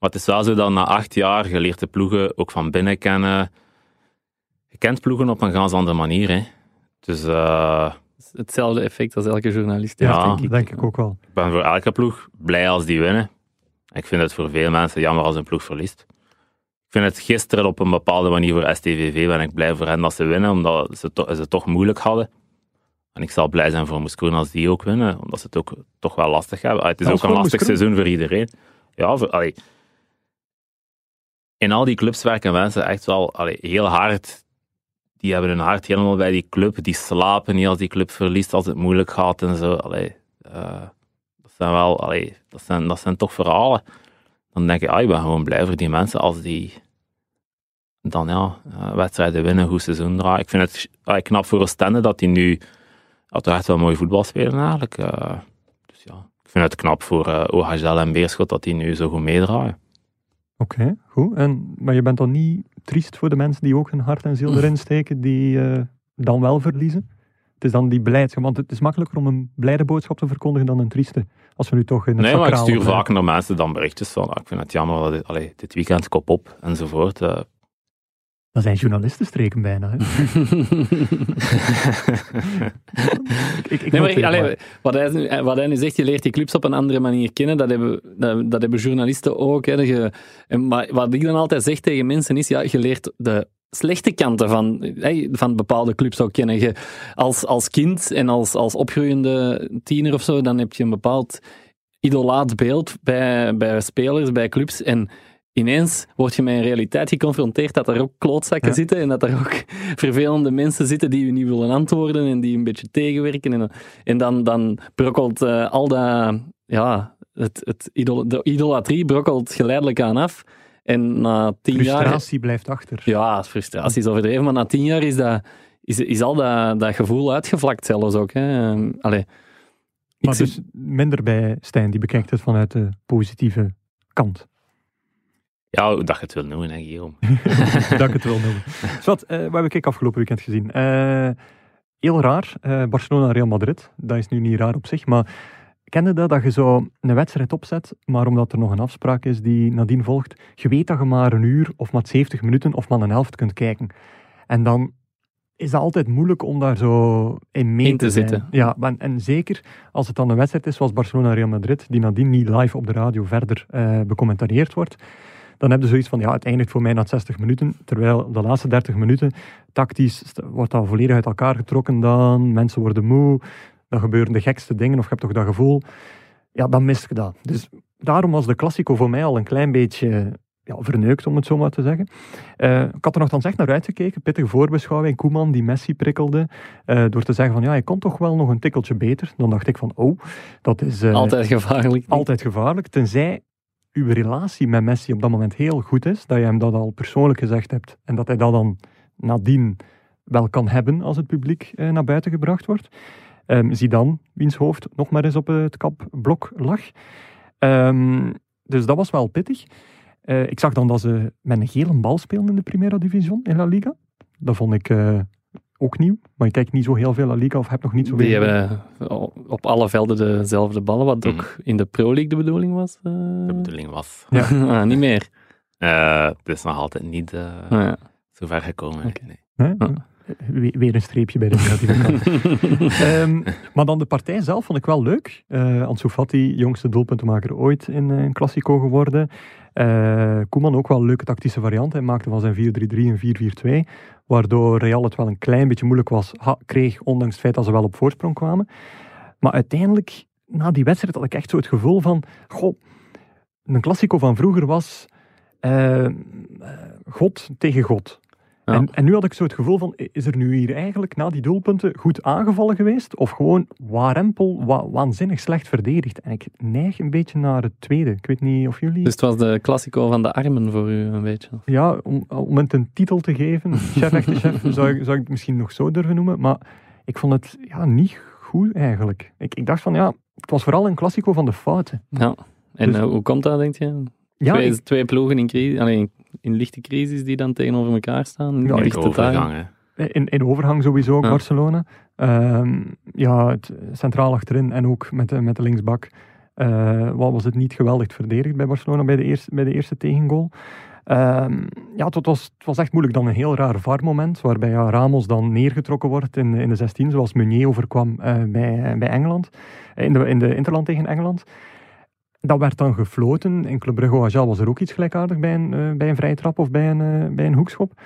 Maar het is wel zo dat na acht jaar je leert de ploegen ook van binnen kennen. Je kent ploegen op een ganz andere manier. Hè. Dus eh, Hetzelfde effect als elke journalist Ja, heeft, Ja, denk ik. denk ik ook wel. ik ben voor elke ploeg blij als die winnen. Ik vind het voor veel mensen jammer als een ploeg verliest. Ik vind het gisteren op een bepaalde manier voor STVV ben ik blij voor hen dat ze winnen, omdat ze, to- ze toch moeilijk hadden. En ik zal blij zijn voor Moeskroen als die ook winnen, omdat ze het ook toch wel lastig hebben. Ah, Het is ook een lastig Moeskroen? seizoen voor iedereen. Ja, voor, allee, in al die clubs werken mensen echt wel allee, heel hard. Die hebben hun hart helemaal bij die club. Die slapen niet als die club verliest, als het moeilijk gaat en zo. Allee, eh, dat zijn wel, allee, dat zijn, dat zijn toch verhalen. Dan denk ik, ah, ik ben gewoon blij voor die mensen als die dan ja, eh, wedstrijden winnen, goed seizoen draaien. Ik vind het allee, knap voor Oostende dat die nu echt wel mooi voetbal spelen eigenlijk. eh. dus ja, ik vind het knap voor OHL en Beerschot dat die nu zo goed meedraaien. Oké, goed. En, maar je bent dan niet triest voor de mensen die ook hun hart en ziel *laughs* erin steken, die eh, dan wel verliezen? Het is dan die blijdschap, want het is makkelijker om een blijde boodschap te verkondigen dan een trieste. Als we nu toch in het Nee, maar ik stuur vaak naar mensen dan berichtjes van, ah, ik vind het jammer allee, dit weekend kop op enzovoort. eh. Dat zijn journalistenstreken bijna. Hè. *laughs* ik, ik, ik Nee, maar ik- allee, wat, hij, nu- wat hij nu zegt, je leert die clubs op een andere manier kennen. Dat hebben, dat, dat hebben journalisten ook. Hè. Je- maar wat ik dan altijd zeg tegen mensen is, ja, je leert de slechte kanten van, hè, van bepaalde clubs ook kennen. Je, als, als kind en als, als opgroeiende tiener of zo, dan heb je een bepaald idolaat beeld bij, bij spelers, bij clubs. En ineens word je met een realiteit geconfronteerd dat er ook klootzakken Ja. zitten en dat er ook *laughs* vervelende mensen zitten die je niet willen antwoorden en die een beetje tegenwerken. En, en dan, dan brokkelt eh, al dat, ja, het, het idol, de idolatrie brokkelt geleidelijk aan af. En na tien jaar... Frustratie blijft achter. Ja, frustratie is overdreven, maar na tien jaar is, dat, is, is al dat, dat gevoel uitgevlakt zelfs ook. Hè. Ehm, Allee. Maar dus minder bij Stijn, die bekijkt het vanuit de positieve kant. Ja, dat je het wil noemen, hè, Guillaume. dat *laughs* ik het wil noemen. Zwat, eh wat heb ik afgelopen weekend gezien? Eh, heel raar, eh, Barcelona-Real Madrid. Dat is nu niet raar op zich, maar kende dat, dat je zo een wedstrijd opzet, maar omdat er nog een afspraak is die nadien volgt, je weet dat je maar een uur of maar 70 minuten of maar een helft kunt kijken. En dan is dat altijd moeilijk om daar zo in mee In te, zitten. Ja, maar- en zeker als het dan een wedstrijd is zoals Barcelona-Real Madrid, die nadien niet live op de radio verder becommentarieerd wordt, dan heb je zoiets van, ja, het eindigt voor mij na 60 minuten, terwijl de laatste 30 minuten, tactisch, wordt dat volledig uit elkaar getrokken dan, mensen worden moe, dan gebeuren de gekste dingen, of je hebt toch dat gevoel, ja, dan mist je dat. Dus daarom was de Classico voor mij al een klein beetje ja, verneukt, om het zo maar te zeggen. Eh, ik had er nogthans echt naar uitgekeken, pittige voorbeschouwing, Koeman die Messi prikkelde, eh, door te zeggen van, ja, hij kon toch wel nog een tikkeltje beter. Dan dacht ik van, oh, dat is... eh, Altijd gevaarlijk. altijd gevaarlijk, tenzij uw relatie met Messi op dat moment heel goed is, dat je hem dat al persoonlijk gezegd hebt en dat hij dat dan nadien wel kan hebben als het publiek eh, naar buiten gebracht wordt. Ehm zie dan, wiens hoofd nog maar eens op het kapblok lag. Ehm, dus dat was wel pittig. Eh, ik zag dan dat ze met een gele bal spelen in de Primera Division in La Liga. Dat vond ik eh, ook nieuw, maar ik kijk niet zo heel veel La Liga of heb nog niet zo Die veel. hebben op alle velden dezelfde ballen, wat Mhm. ook in de Pro League de bedoeling was. eh. De bedoeling was. *laughs* ah, niet meer. Eh, het is nog altijd niet eh, Ah, ja. zo ver gekomen. Nee. Ah. We- Weer een streepje bij de *laughs* negatieve kant. *laughs* Ehm, maar dan de partij zelf vond ik wel leuk. Eh Ansu Fati, jongste doelpuntenmaker ooit in eh, een Classico geworden. Eh Koeman ook wel een leuke tactische variant. Hij maakte van zijn 4-3-3 een 4-4-2. Waardoor Real het wel een klein beetje moeilijk was, kreeg, ondanks het feit dat ze wel op voorsprong kwamen. Maar uiteindelijk, na die wedstrijd, had ik echt zo het gevoel van... Goh, een Classico van vroeger was... eh, eh, God tegen God. Ja. En, en nu had ik zo het gevoel van, is er nu hier eigenlijk na die doelpunten goed aangevallen geweest? Of gewoon warempel, wa waanzinnig slecht verdedigd? En ik neig een beetje naar het tweede. Ik weet niet of jullie... Dus het was de Classico van de armen voor u, een beetje. Ja, om, om het een titel te geven, *laughs* chef echte chef, zou, ik- zou ik het misschien nog zo durven noemen. Maar ik vond het ja, niet goed eigenlijk. Ik, ik dacht van, ja, het was vooral een klassico van de fouten. Ja. En Dus- eh, hoe komt dat, denk je? Ja, twee, ik- twee ploegen in, crisis, alleen, in lichte crisis die dan tegenover elkaar staan. Ja, daar? overgang, hè. In, in overgang sowieso ook Ja. Barcelona. Ehm, ja, het centraal achterin en ook met de, met de linksbak. eh, wat was het niet geweldig verdedigd bij Barcelona bij de eerste, bij de eerste tegengoal. Ehm, ja, het was, het was echt moeilijk. Dan een heel raar VAR-moment, waarbij ja, Ramos dan neergetrokken wordt in, in de 16, zoals Meunier overkwam eh, bij, bij Engeland, eh, in de, in de Interland tegen Engeland. Dat werd dan gefloten. In Club Brugge was er ook iets gelijkaardig bij een, eh, bij een vrije trap of bij een, eh, bij een hoekschop.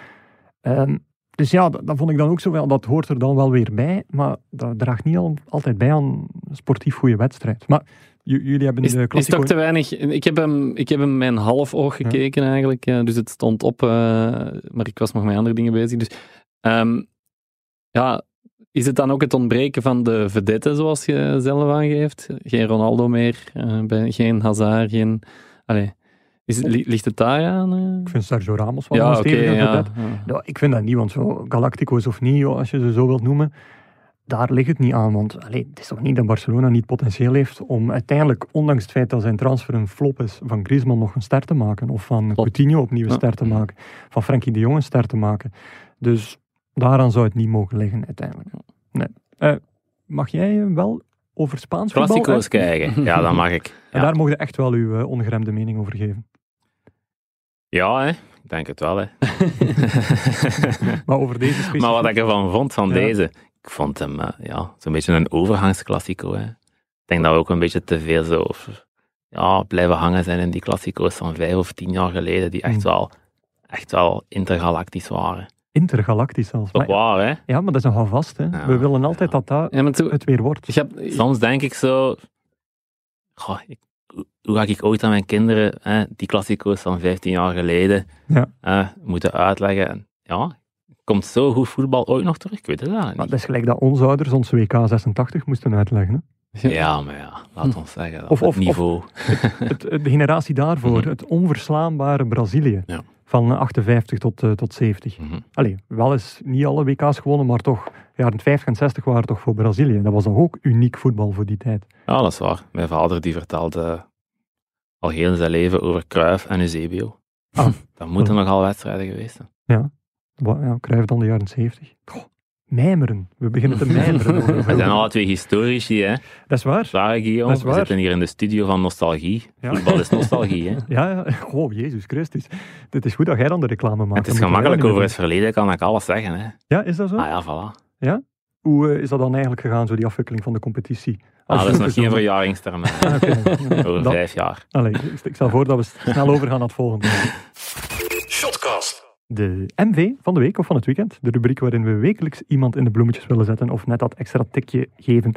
Ehm, dus ja, dat, dat vond ik dan ook zo wel. Dat hoort er dan wel weer bij, maar dat draagt niet al, altijd bij aan een sportief goede wedstrijd. Maar jullie hebben Is, de is toch te weinig. Ik heb hem, ik heb hem mijn half oog Ja. gekeken eigenlijk. ja, dus het stond op, eh, maar ik was nog met andere dingen bezig. Dus ehm, ja, is het dan ook het ontbreken van de vedette, zoals je zelf aangeeft? Geen Ronaldo meer, eh, geen Hazard, geen. Allee, is ligt het daar aan? eh? Ik vind Sergio Ramos wel ja, een stevige ja, vedette. ja. Ja, ik vind dat niet, want zo Galactico's of niet, als je ze zo wilt noemen, daar ligt het niet aan. Want allee, het is toch niet dat Barcelona niet potentieel heeft om uiteindelijk, ondanks het feit dat zijn transfer een flop is, van Griezmann nog een ster te maken. Of van. Coutinho opnieuw een ster te maken. Van Frenkie de Jong een ster te maken. Dus daaraan zou het niet mogen liggen uiteindelijk. Nee. Eh, mag jij eh, wel over Spaans voetbal? Klassico's kijken. *laughs* Ja, dat mag ik. En daar mogen je echt wel uw eh, ongeremde mening over geven. ja hè. ik denk het wel. Hè. *laughs* Maar over deze specifieke... maar wat ik ervan vond, van Ja. deze, ik vond hem eh, ja, zo'n beetje een overgangsklassico. Hè. Ik denk dat we ook een beetje te veel zo ja, blijven hangen zijn in die klassico's van vijf of tien jaar geleden, die echt, Hmm. wel, echt wel intergalactisch waren. Intergalactisch zelfs. Maar, waar, hè? ja, maar dat is nogal vast. Hè. Ja. We willen altijd dat dat Ja, maar toen, het weer wordt. je hebt, Soms denk ik zo, goh, ik- hoe- ga ik ooit aan mijn kinderen hè, die klassico's van 15 jaar geleden Ja. eh, moeten uitleggen? En Ja, komt zo goed voetbal ooit nog terug? Ik weet het eigenlijk Maar niet. dat is gelijk dat onze ouders ons WK 86 moesten uitleggen. Hè. Ja, maar ja, laat ons zeggen. Dat Of- het of- of- niveau. Het, het- de generatie daarvoor, Mhm. het onverslaanbare Brazilië. Ja. Van 58 tot, eh, tot 70. Mhm. Allee, wel eens niet alle WK's gewonnen, maar toch, jaren 50 en 60 waren toch voor Brazilië. Dat was dan ook uniek voetbal voor die tijd. Ja, dat is waar. Mijn vader die vertelde al heel zijn leven over Cruyff en Eusebio. Ah. Dat moeten nogal wedstrijden geweest zijn. Wa- Ja, Cruijff dan de jaren 70. Goh, mijmeren. We beginnen te mijmeren. *laughs* over- We zijn alle twee historici, hè? Dat is waar. Zwaar, Guillaume. Dat is We waar. zitten hier in de studio van nostalgie. Ja. Voetbal is nostalgie, hè? *laughs* Ja, ja. Oh, Jezus Christus. Het is goed dat jij dan de reclame maakt. Het is gemakkelijk over het verleden, kan ik alles zeggen, hè? Ja, is dat zo? Ah ja, voilà. Hoe eh, is dat dan eigenlijk gegaan, zo die afwikkeling van de competitie? Ah, dat is nog geen verjaringstermijn. Ah, oké. *laughs* Over vijf jaar. Allee, ik, ik stel voor dat we snel overgaan naar het volgende. De MV van de week of van het weekend. De rubriek waarin we wekelijks iemand in de bloemetjes willen zetten of net dat extra tikje geven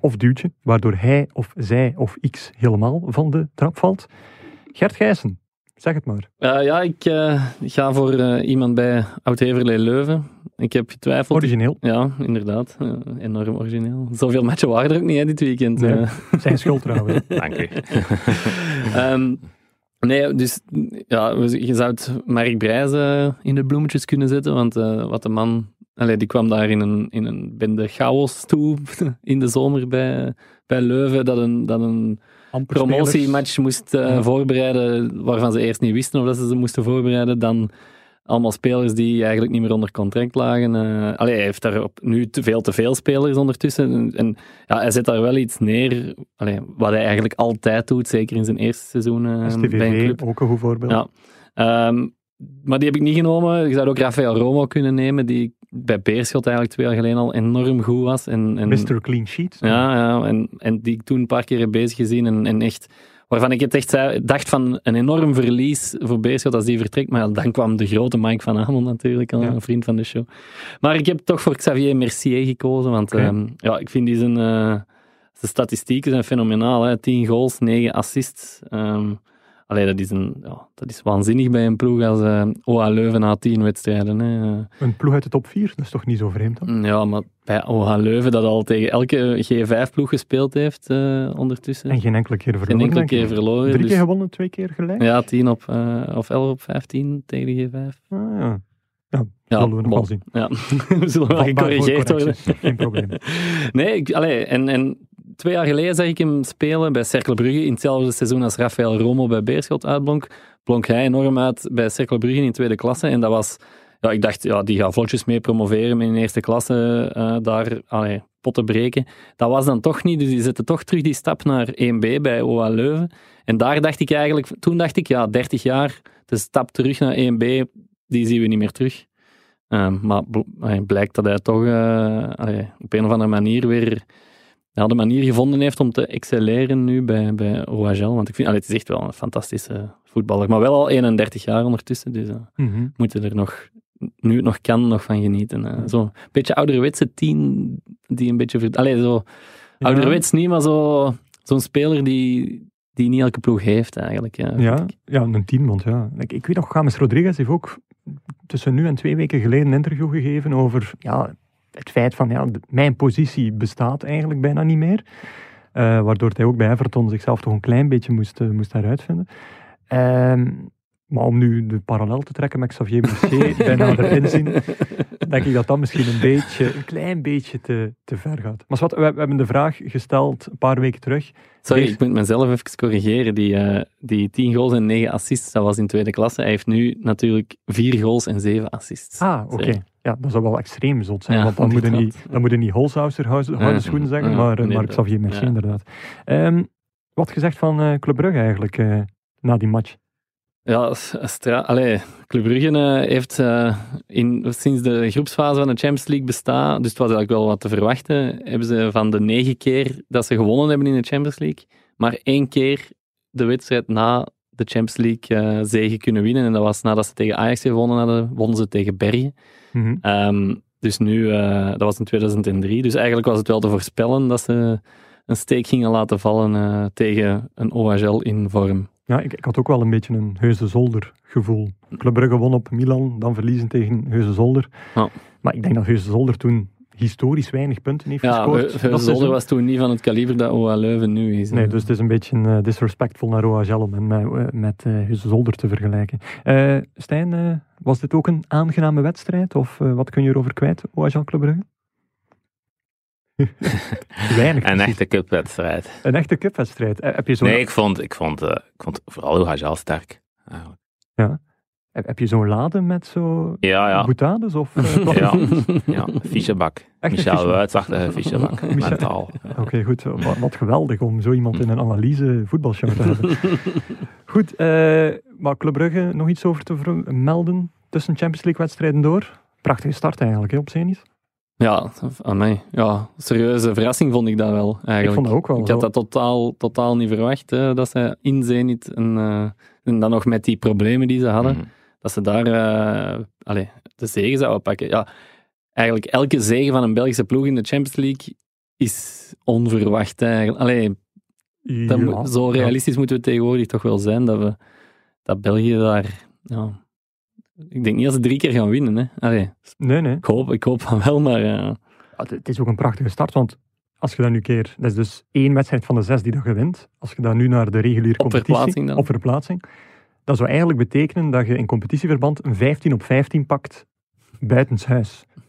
of duwtje, waardoor hij of zij of x helemaal van de trap valt. Gert Gijssen, zeg het maar. Eh, ja, ik eh, ga voor eh, iemand bij Oud-Heverlee Leuven. Ik heb getwijfeld. Origineel, Ja, inderdaad. Enorm origineel. Zoveel matchen waren er ook niet hè, dit weekend. Nee. zijn schuld trouwens. Dank u. *laughs* Ehm, nee, dus ja, je zou het Mark Brijs eh, in de bloemetjes kunnen zetten, want eh, wat de man... Allee, die kwam daar in een, in een bende chaos toe *laughs* in de zomer bij, bij Leuven, dat een, dat een Amper promotiematch moest eh, Ja. voorbereiden, waarvan ze eerst niet wisten of dat ze ze moesten voorbereiden, dan allemaal spelers die eigenlijk niet meer onder contract lagen. eh allee, hij heeft daar op, nu te veel te veel spelers ondertussen. En, en ja, hij zet daar wel iets neer, allee, wat hij eigenlijk altijd doet, zeker in zijn eerste seizoen eh, bij een club. ook een goed voorbeeld. Ja. Ehm, maar die heb ik niet genomen. Je zou ook Rafael Romo kunnen nemen, die bij Beerschot eigenlijk twee jaar geleden al enorm goed was. En, en, Mr. Clean Sheet. ja, ja en, en die ik toen een paar keer heb bezig gezien. En, en echt, waarvan ik het echt zei, dacht van een enorm verlies voor Beerschot als die vertrekt. Maar dan kwam de grote Mike van Amel natuurlijk, al Ja. een vriend van de show. Maar ik heb toch voor Xavier Mercier gekozen. Want ehm, ja, ik vind die zijn, eh, zijn statistieken zijn fenomenaal. Hè. 10 goals, 9 assists. Ehm allee, dat, is een, ja, dat is waanzinnig bij een ploeg als OA Leuven na 10 wedstrijden. Hè. Een ploeg uit de top 4, dat is toch niet zo vreemd dan? Ja, maar bij OH Leuven dat al tegen elke G5-ploeg gespeeld heeft eh, ondertussen. En geen enkele keer Geen verloren. enkele ik. keer verloren. Drie dus- keer gewonnen, twee keer gelijk? Ja, 10 op, eh, of 11 op 15 tegen de G5. Ah, ja. Ja, Ja, zullen we nog bon. wel zien. Ja, *laughs* we zullen wel gecorrigeerd worden. Geen probleem. *laughs* Nee, ik, allee, en, en twee jaar geleden zag ik hem spelen bij Cercle Brugge in hetzelfde seizoen als Rafael Romo bij Beerschot uitblonk. Blonk hij enorm uit bij Cercle Brugge in tweede klasse. En dat was ja, ik dacht, ja, die gaat vlotjes mee promoveren in eerste klasse, uh, daar potten breken. Dat was dan toch niet, dus die zetten toch terug die stap naar 1B bij OA Leuven. En daar dacht ik eigenlijk, toen dacht ik, ja, 30 jaar, de stap terug naar 1B, die zien we niet meer terug. Uh, maar blijkt dat hij toch allee, op een of andere manier weer de manier gevonden heeft om te excelleren nu bij, bij OHL. Want ik vind, allee, het is echt wel een fantastische voetballer. Maar wel al 31 jaar ondertussen, dus uh, mm -hmm. moeten er nog, nu het nog kan, nog van genieten. Uh, Zo'n beetje ouderwetse tien die een beetje... Allee, zo ja. ouderwets niet, maar zo, zo'n speler die, die niet elke ploeg heeft eigenlijk. Ja, ja, ja een tienmond, ja. Ik, ik weet nog, James Rodriguez heeft ook tussen nu en twee weken geleden een interview gegeven over ja, het feit van ja, mijn positie bestaat eigenlijk bijna niet meer. Uh, waardoor hij ook bij Everton zichzelf toch een klein beetje moest, uh, moest heruitvinden. Uh, maar om nu de parallel te trekken met Xavier Mousset *laughs* bij nader inzien, denk ik dat dat misschien een beetje, een klein beetje te, te ver gaat. Maar wat, we, we, hebben de vraag gesteld een paar weken terug. Sorry, ik moet mezelf even corrigeren. Die, uh, die 10 goals en 9 assists, dat was in tweede klasse. Hij heeft nu natuurlijk 4 goals en 7 assists. Ah, oké. Okay. Ja, dat zou wel extreem zot zijn, ja, want dan moet je niet, dan moet je niet Holshouser schoenen zeggen, maar, maar Xavier Mercier inderdaad. Um, wat gezegd van uh, Club Brugge eigenlijk, uh, na die match? Ja, Stra Allee, Club Brugge uh, heeft in, sinds de groepsfase van de Champions League bestaan, dus het was eigenlijk wel wat te verwachten, hebben ze van de negen keer dat ze gewonnen hebben in de Champions League, maar één keer de wedstrijd na de Champions League zegen kunnen winnen. En dat was nadat ze tegen Ajax gewonnen hadden, wonnen ze tegen Bergen. Mm -hmm. um, dus nu, dat was in 2003. Dus eigenlijk was het wel te voorspellen dat ze een steek gingen laten vallen tegen een OHL in vorm. Ja, ik, ik, had ook wel een beetje een Heuse Zolder gevoel. Club Brugge won op Milan, dan verliezen tegen Heuse Zolder. Maar ik denk dat Heuse Zolder toen historisch weinig punten heeft ja, gescoord. Heuse Zolder was toen niet van het kaliber dat OA Leuven nu is. Nee, dus het is een beetje uh, disrespectvol naar OHL om met, uh, met uh, Heuse Zolder te vergelijken. Stijn, was dit ook een aangename wedstrijd? Of wat kun je erover kwijt, OHL Club Brugge? *laughs* Weinig. Een echte cupwedstrijd. Een echte cupwedstrijd. Heb je zo nee, ik vond, ik, vond, uh, ik vond vooral Hajal sterk. Eigenlijk. Ja. Heb je zo'n laden met zo ja, ja. boutades? Of, *laughs* uh, ja, ja, fichebak. Michel Wuitsachtige fichebak. *laughs* Mentaal. Oké, okay, goed. Wat, wat, geweldig om zo iemand in een analyse voetbalshow te hebben. *laughs* goed, uh, maar Club Brugge, nog iets over te melden tussen Champions League wedstrijden door? Prachtige start eigenlijk, hè, op Zenit. Ja, aan mij. Ja, serieuze verrassing vond ik dat wel. Eigenlijk. Ik vond dat ook wel. Ik had dat totaal, totaal niet verwacht, hè, dat ze in Zenit, en, uh, en dan nog met die problemen die ze hadden, mm. Dat ze daar uh, allez, de zegen zouden pakken. Ja, eigenlijk elke zegen van een Belgische ploeg in de Champions League is onverwacht. Eigenlijk. Allee, ja, zo realistisch ja. moeten we tegenwoordig toch wel zijn dat, we, dat België daar... Ja, ik denk niet dat ze drie keer gaan winnen. Hè. Allee, nee, nee. Ik hoop, ik hoop van wel, maar... Uh... Ja, het is ook een prachtige start, want als je dan nu keer... Dat is dus één wedstrijd van de zes die je wint. Als je dan nu naar de reguliere competitie... Op verplaatsing dan. Op verplaatsing. Dat zou eigenlijk betekenen dat je in competitieverband een 15 op 15 pakt buitenshuis. Dat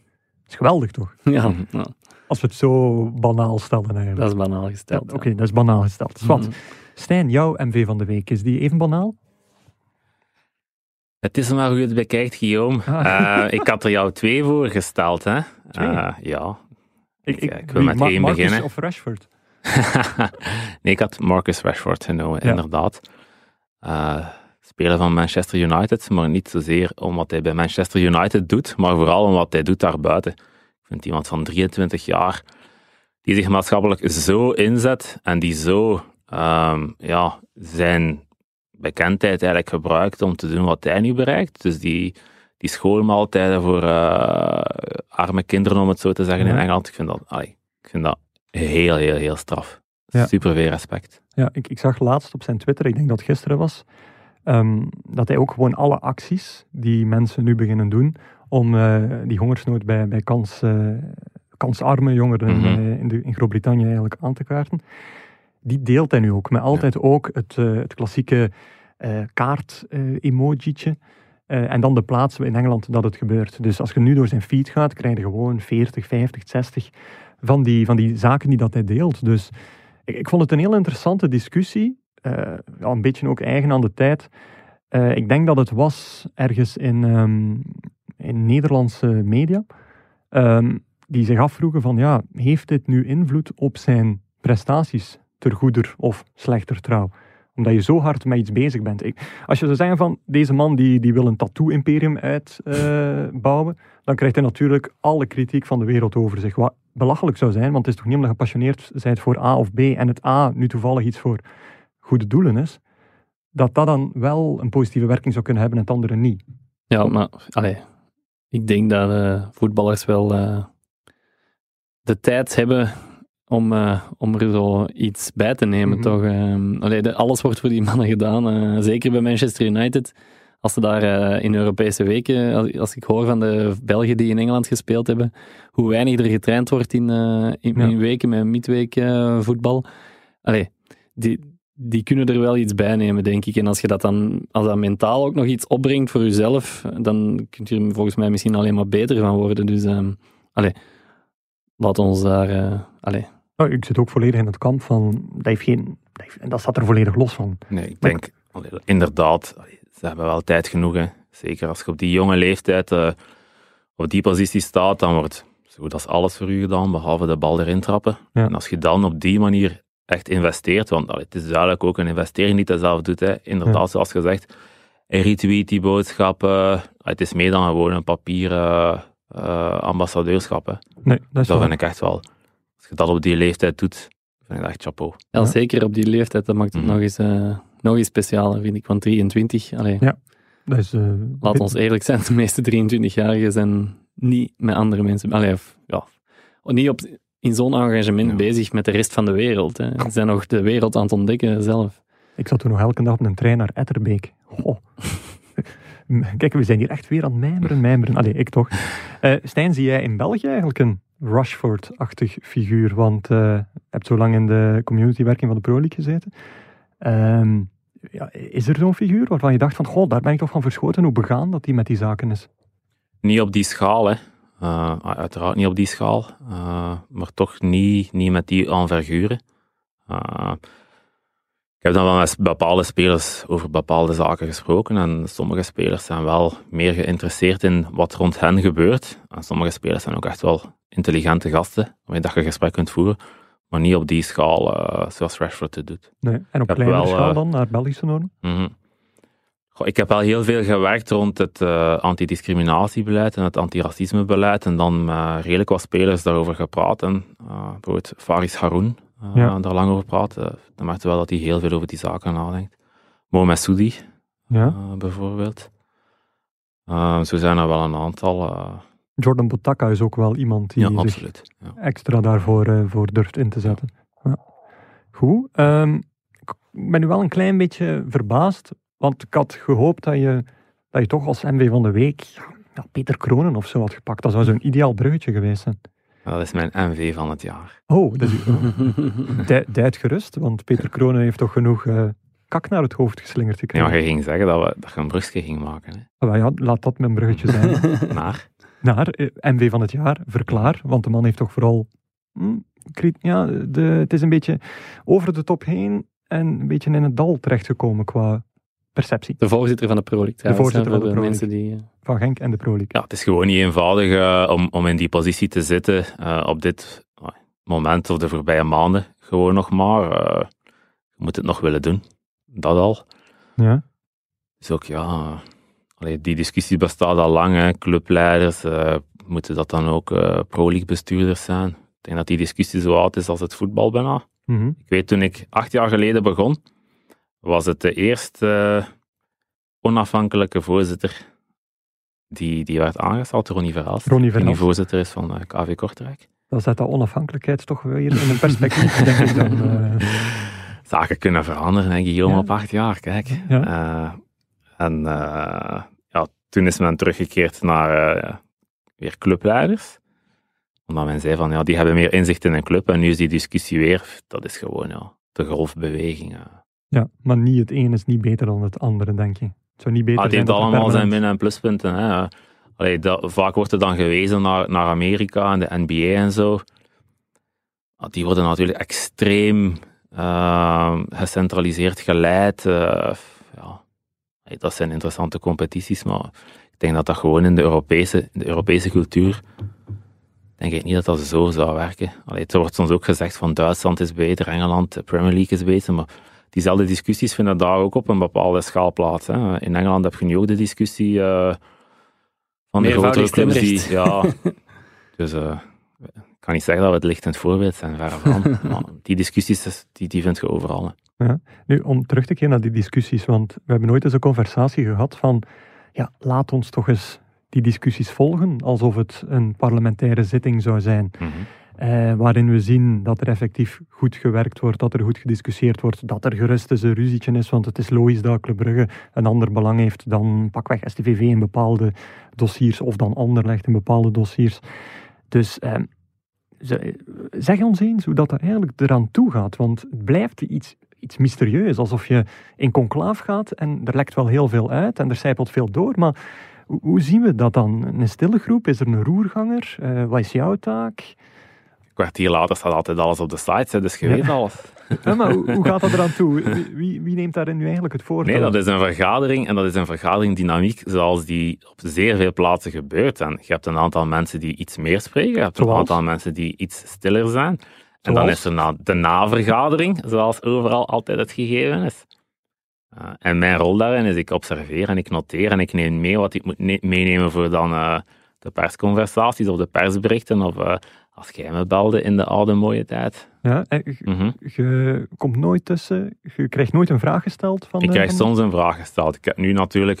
is geweldig, toch? *laughs* Ja. ja. Als we het zo banaal stellen eigenlijk. Dat is banaal gesteld. Ja, Oké, okay, dat is banaal gesteld. Zwat. Mm. Stijn, jouw MV van de week, is die even banaal? Het is maar hoe je het bekijkt, Guillaume. Ah. Uh, ik had er jou twee voor gesteld, hè? Uh, ja. Ik, ik, ik wil met één beginnen. of Rashford? *laughs* nee, ik had Marcus Rashford genomen, ja. inderdaad. Uh, speler van Manchester United, maar niet zozeer om wat hij bij Manchester United doet, maar vooral om wat hij doet daarbuiten. Ik vind iemand van 23 jaar die zich maatschappelijk zo inzet en die zo um, ja, zijn bekendheid eigenlijk gebruikt om te doen wat hij nu bereikt. Dus die, die schoolmaaltijden voor uh, arme kinderen, om het zo te zeggen, in Engeland. Ik vind dat, ay, ik vind dat heel, heel, heel straf. Ja. Super veel respect. Ja, ik, ik zag laatst op zijn Twitter, ik denk dat het gisteren was, um, dat hij ook gewoon alle acties die mensen nu beginnen doen om uh, die hongersnood bij, bij kans, uh, kansarme jongeren mm -hmm. in, de, in Groot-Brittannië eigenlijk aan te kaarten die deelt hij nu ook. Met altijd ook het, het klassieke kaart-emojietje. Uh, en dan de plaats in Engeland dat het gebeurt. Dus als je nu door zijn feed gaat, krijg je gewoon 40, 50, 60 van die, van die zaken die dat hij deelt. Dus ik, ik vond het een heel interessante discussie. Ja, een beetje ook eigen aan de tijd. ik denk dat het was ergens in, um, in Nederlandse media, ehm, die zich afvroegen van ja, heeft dit nu invloed op zijn prestaties ter goeder of slechter trouw? Omdat je zo hard met iets bezig bent. Als je zou zeggen van deze man die, die wil een tattoo-imperium uitbouwen, dan krijgt hij natuurlijk alle kritiek van de wereld over zich. Wat belachelijk zou zijn, want het is toch niet omdat je gepassioneerd bent voor A of B en het A nu toevallig iets voor goede doelen is, dat dat dan wel een positieve werking zou kunnen hebben en het andere niet. Ja, maar allee, ik denk dat uh, voetballers wel uh, de tijd hebben om, uh, om er zo iets bij te nemen, Mhm. toch? Ehm, allee, de- alles wordt voor die mannen gedaan. eh, zeker bij Manchester United. Als ze daar eh, in Europese weken, als, als ik hoor van de Belgen die in Engeland gespeeld hebben, hoe weinig er getraind wordt in, eh, in, Ja. in weken met midweek eh, voetbal. Allee, die, die kunnen er wel iets bij nemen, denk ik. En als je dat dan, als dat mentaal ook nog iets opbrengt voor jezelf, dan kun je er volgens mij misschien alleen maar beter van worden. Dus, ehm allee, laat ons daar, eh, allee, Nou, ik zit ook volledig in het kamp van, dat heeft geen, dat heeft- en dat staat er volledig los van. Nee, ik Maar denk allee, inderdaad, allee, ze hebben wel tijd genoeg. Hè. Zeker als je op die jonge leeftijd eh, op die positie staat, dan wordt zo goed als alles voor u gedaan, behalve de bal erin trappen. Ja. En als je dan op die manier echt investeert, want allee, het is duidelijk ook een investering die het zelf doet. Hè. Inderdaad, Ja. zoals gezegd, hij retweet die boodschappen. Het is meer dan gewoon een papieren eh, ambassadeurschap. Hè. Nee, dat is Dat vind ik echt wel. Als je dat op die leeftijd doet, vind ik dat echt chapeau. Ja, Ja. zeker op die leeftijd, dat maakt het Mhm. nog, eens, eh, nog eens specialer, vind ik. Want 23, allee, Ja. Dat is, eh, laat ons eerlijk zijn, de meeste 23-jarigen zijn niet met andere mensen, allee, of, ja, niet op, in zo'n engagement Ja. bezig met de rest van de wereld. Hè. Ze zijn nog de wereld aan het ontdekken zelf. Ik zat toen nog elke dag op een trein naar Etterbeek. Goh. *laughs* Kijk, we zijn hier echt weer aan het mijmeren, mijmeren. Allee, ik toch. Eh Stijn, zie jij in België eigenlijk een Rushford-achtig figuur? Want eh, je hebt zo lang in de communitywerking van de Pro League gezeten. Ehm, ja, is er zo'n figuur waarvan je dacht van, goh, daar ben ik toch van verschoten hoe begaan dat die met die zaken is? Niet op die schaal, hè. Eh, uiteraard niet op die schaal, eh, maar toch niet, niet met die envergure. Eh, ik heb dan wel met bepaalde spelers over bepaalde zaken gesproken en sommige spelers zijn wel meer geïnteresseerd in wat rond hen gebeurt. En sommige spelers zijn ook echt wel intelligente gasten, waarmee dat je gesprek kunt voeren, maar niet op die schaal zoals Rashford het doet. Nee. En op kleinere wel, schaal dan, naar Belgische normen? Mhm. Goh, ik heb wel heel veel gewerkt rond het eh, antidiscriminatiebeleid en het antiracismebeleid en dan redelijk wat spelers daarover gepraat. En eh, bijvoorbeeld Faris Haroun, eh, Ja. daar lang over praat. dan merkte wel dat hij heel veel over die zaken nadenkt. Mohamed Soudi, Ja. bijvoorbeeld. Zo zijn er wel een aantal. Jordan Botaka is ook wel iemand die ja, zich absoluut. Ja. extra daarvoor voor durft in te zetten. Ja. Goed. ehm, ik ben nu wel een klein beetje verbaasd, want ik had gehoopt dat je, dat je toch als MV van de Week ja, Peter Kronen of zo had gepakt. Dat zou zo'n ideaal bruggetje geweest zijn. Dat is mijn MV van het jaar. Oh, dat is *laughs* du- duid gerust, want Peter Kronen heeft toch genoeg eh, kak naar het hoofd geslingerd gekregen. maar je ging zeggen dat, we, dat je een brugje ging maken. Hè. Ah, ja, laat dat mijn bruggetje zijn. *laughs* Naar. naar eh, MV van het jaar, verklaar. Want de man heeft toch vooral... hm, ja, de, het is een beetje over de top heen en een beetje in het dal terechtgekomen qua perceptie De voorzitter van de Pro League, trouwens, voorzitter van de Pro mensen die... eh, van Genk en de Pro League. Ja, het is gewoon niet eenvoudig eh, om, om in die positie te zitten eh, op dit moment of de voorbije maanden. Gewoon nog maar. eh, je moet het nog willen doen. Dat al. Ja. Dus ook, ja... allee, die discussie bestaat al lang. Hè. Clubleiders, eh, moeten dat dan ook eh Pro-League bestuurders zijn? Ik denk dat die discussie zo oud is als het voetbal bijna. Mhm. Ik weet, toen ik acht jaar geleden begon, was het de eerste eh, onafhankelijke voorzitter die, die werd aangesteld, Ronnie Verhaast. Ronnie Die voorzitter is van eh, KV Kortrijk. Dan zet dat onafhankelijkheid toch weer in een perspectief, *laughs* denk ik dan. eh. *laughs* Zaken kunnen veranderen, hè, Guillaume, Ja. op acht jaar, kijk. Ja. En ja, toen is men teruggekeerd naar weer clubleiders. Omdat men zei van, ja, die hebben meer inzicht in een club. En nu is die discussie weer, dat is gewoon ja, de golfbeweging. eh. Ja, maar niet het een is niet beter dan het andere, denk je. Het zou niet beter Ah, het zijn heeft allemaal zijn min- en pluspunten. Hè. Allee, dat, vaak wordt er dan gewezen naar, naar Amerika en de NBA en zo. Die worden natuurlijk extreem eh, gecentraliseerd geleid. eh, ja. Dat zijn interessante competities, maar ik denk dat dat gewoon in de Europese, in de Europese cultuur, denk ik niet dat dat zo zou werken. Allee, er wordt soms ook gezegd van Duitsland is beter, Engeland, de Premier League is beter, maar diezelfde discussies vinden daar ook op een bepaalde schaal plaats. Hè. In Engeland heb je nu ook de discussie uh, van de grotere clubs die... Ja, *laughs* dus uh, ik kan niet zeggen dat we het lichtend voorbeeld zijn, verre van. *laughs* maar die discussies, die, die vind je overal. Ja. Nu, om terug te keren naar die discussies, want we hebben nooit eens een conversatie gehad van ja, laat ons toch eens die discussies volgen alsof het een parlementaire zitting zou zijn. Mhm. Eh, waarin we zien dat er effectief goed gewerkt wordt, dat er goed gediscussieerd wordt, dat er gerust eens een ruzietje is, want het is logisch dat Club Brugge een ander belang heeft dan pakweg STVV in bepaalde dossiers of dan Anderlecht in bepaalde dossiers. Dus eh, zeg ons eens hoe dat er eigenlijk eraan toe gaat, want het blijft iets, iets mysterieus, alsof je in conclaaf gaat en er lekt wel heel veel uit en er zijpelt veel door, maar hoe, zien we dat dan? Een stille groep? Is er een roerganger? Uh, wat is jouw taak? Kwartier later staat altijd alles op de site, dus je weet alles. *laughs* Ja, maar hoe, gaat dat eraan toe? Wie, wie, neemt daarin nu eigenlijk het voordeel? Nee, dat is een vergadering en dat is een vergaderingdynamiek zoals die op zeer veel plaatsen gebeurt. En je hebt een aantal mensen die iets meer spreken, je hebt een aantal mensen die iets stiller zijn. En dan is er na de navergadering, zoals overal altijd het gegeven is. Uh, en mijn rol daarin is ik observeer en ik noteer en ik neem mee wat ik moet meenemen voor dan uh, de persconversaties of de persberichten of uh, als jij me belde in de oude mooie tijd. Ja, mhm. je komt nooit tussen, je krijgt nooit een vraag gesteld van... Ik krijg van soms een vraag gesteld. Ik heb nu natuurlijk...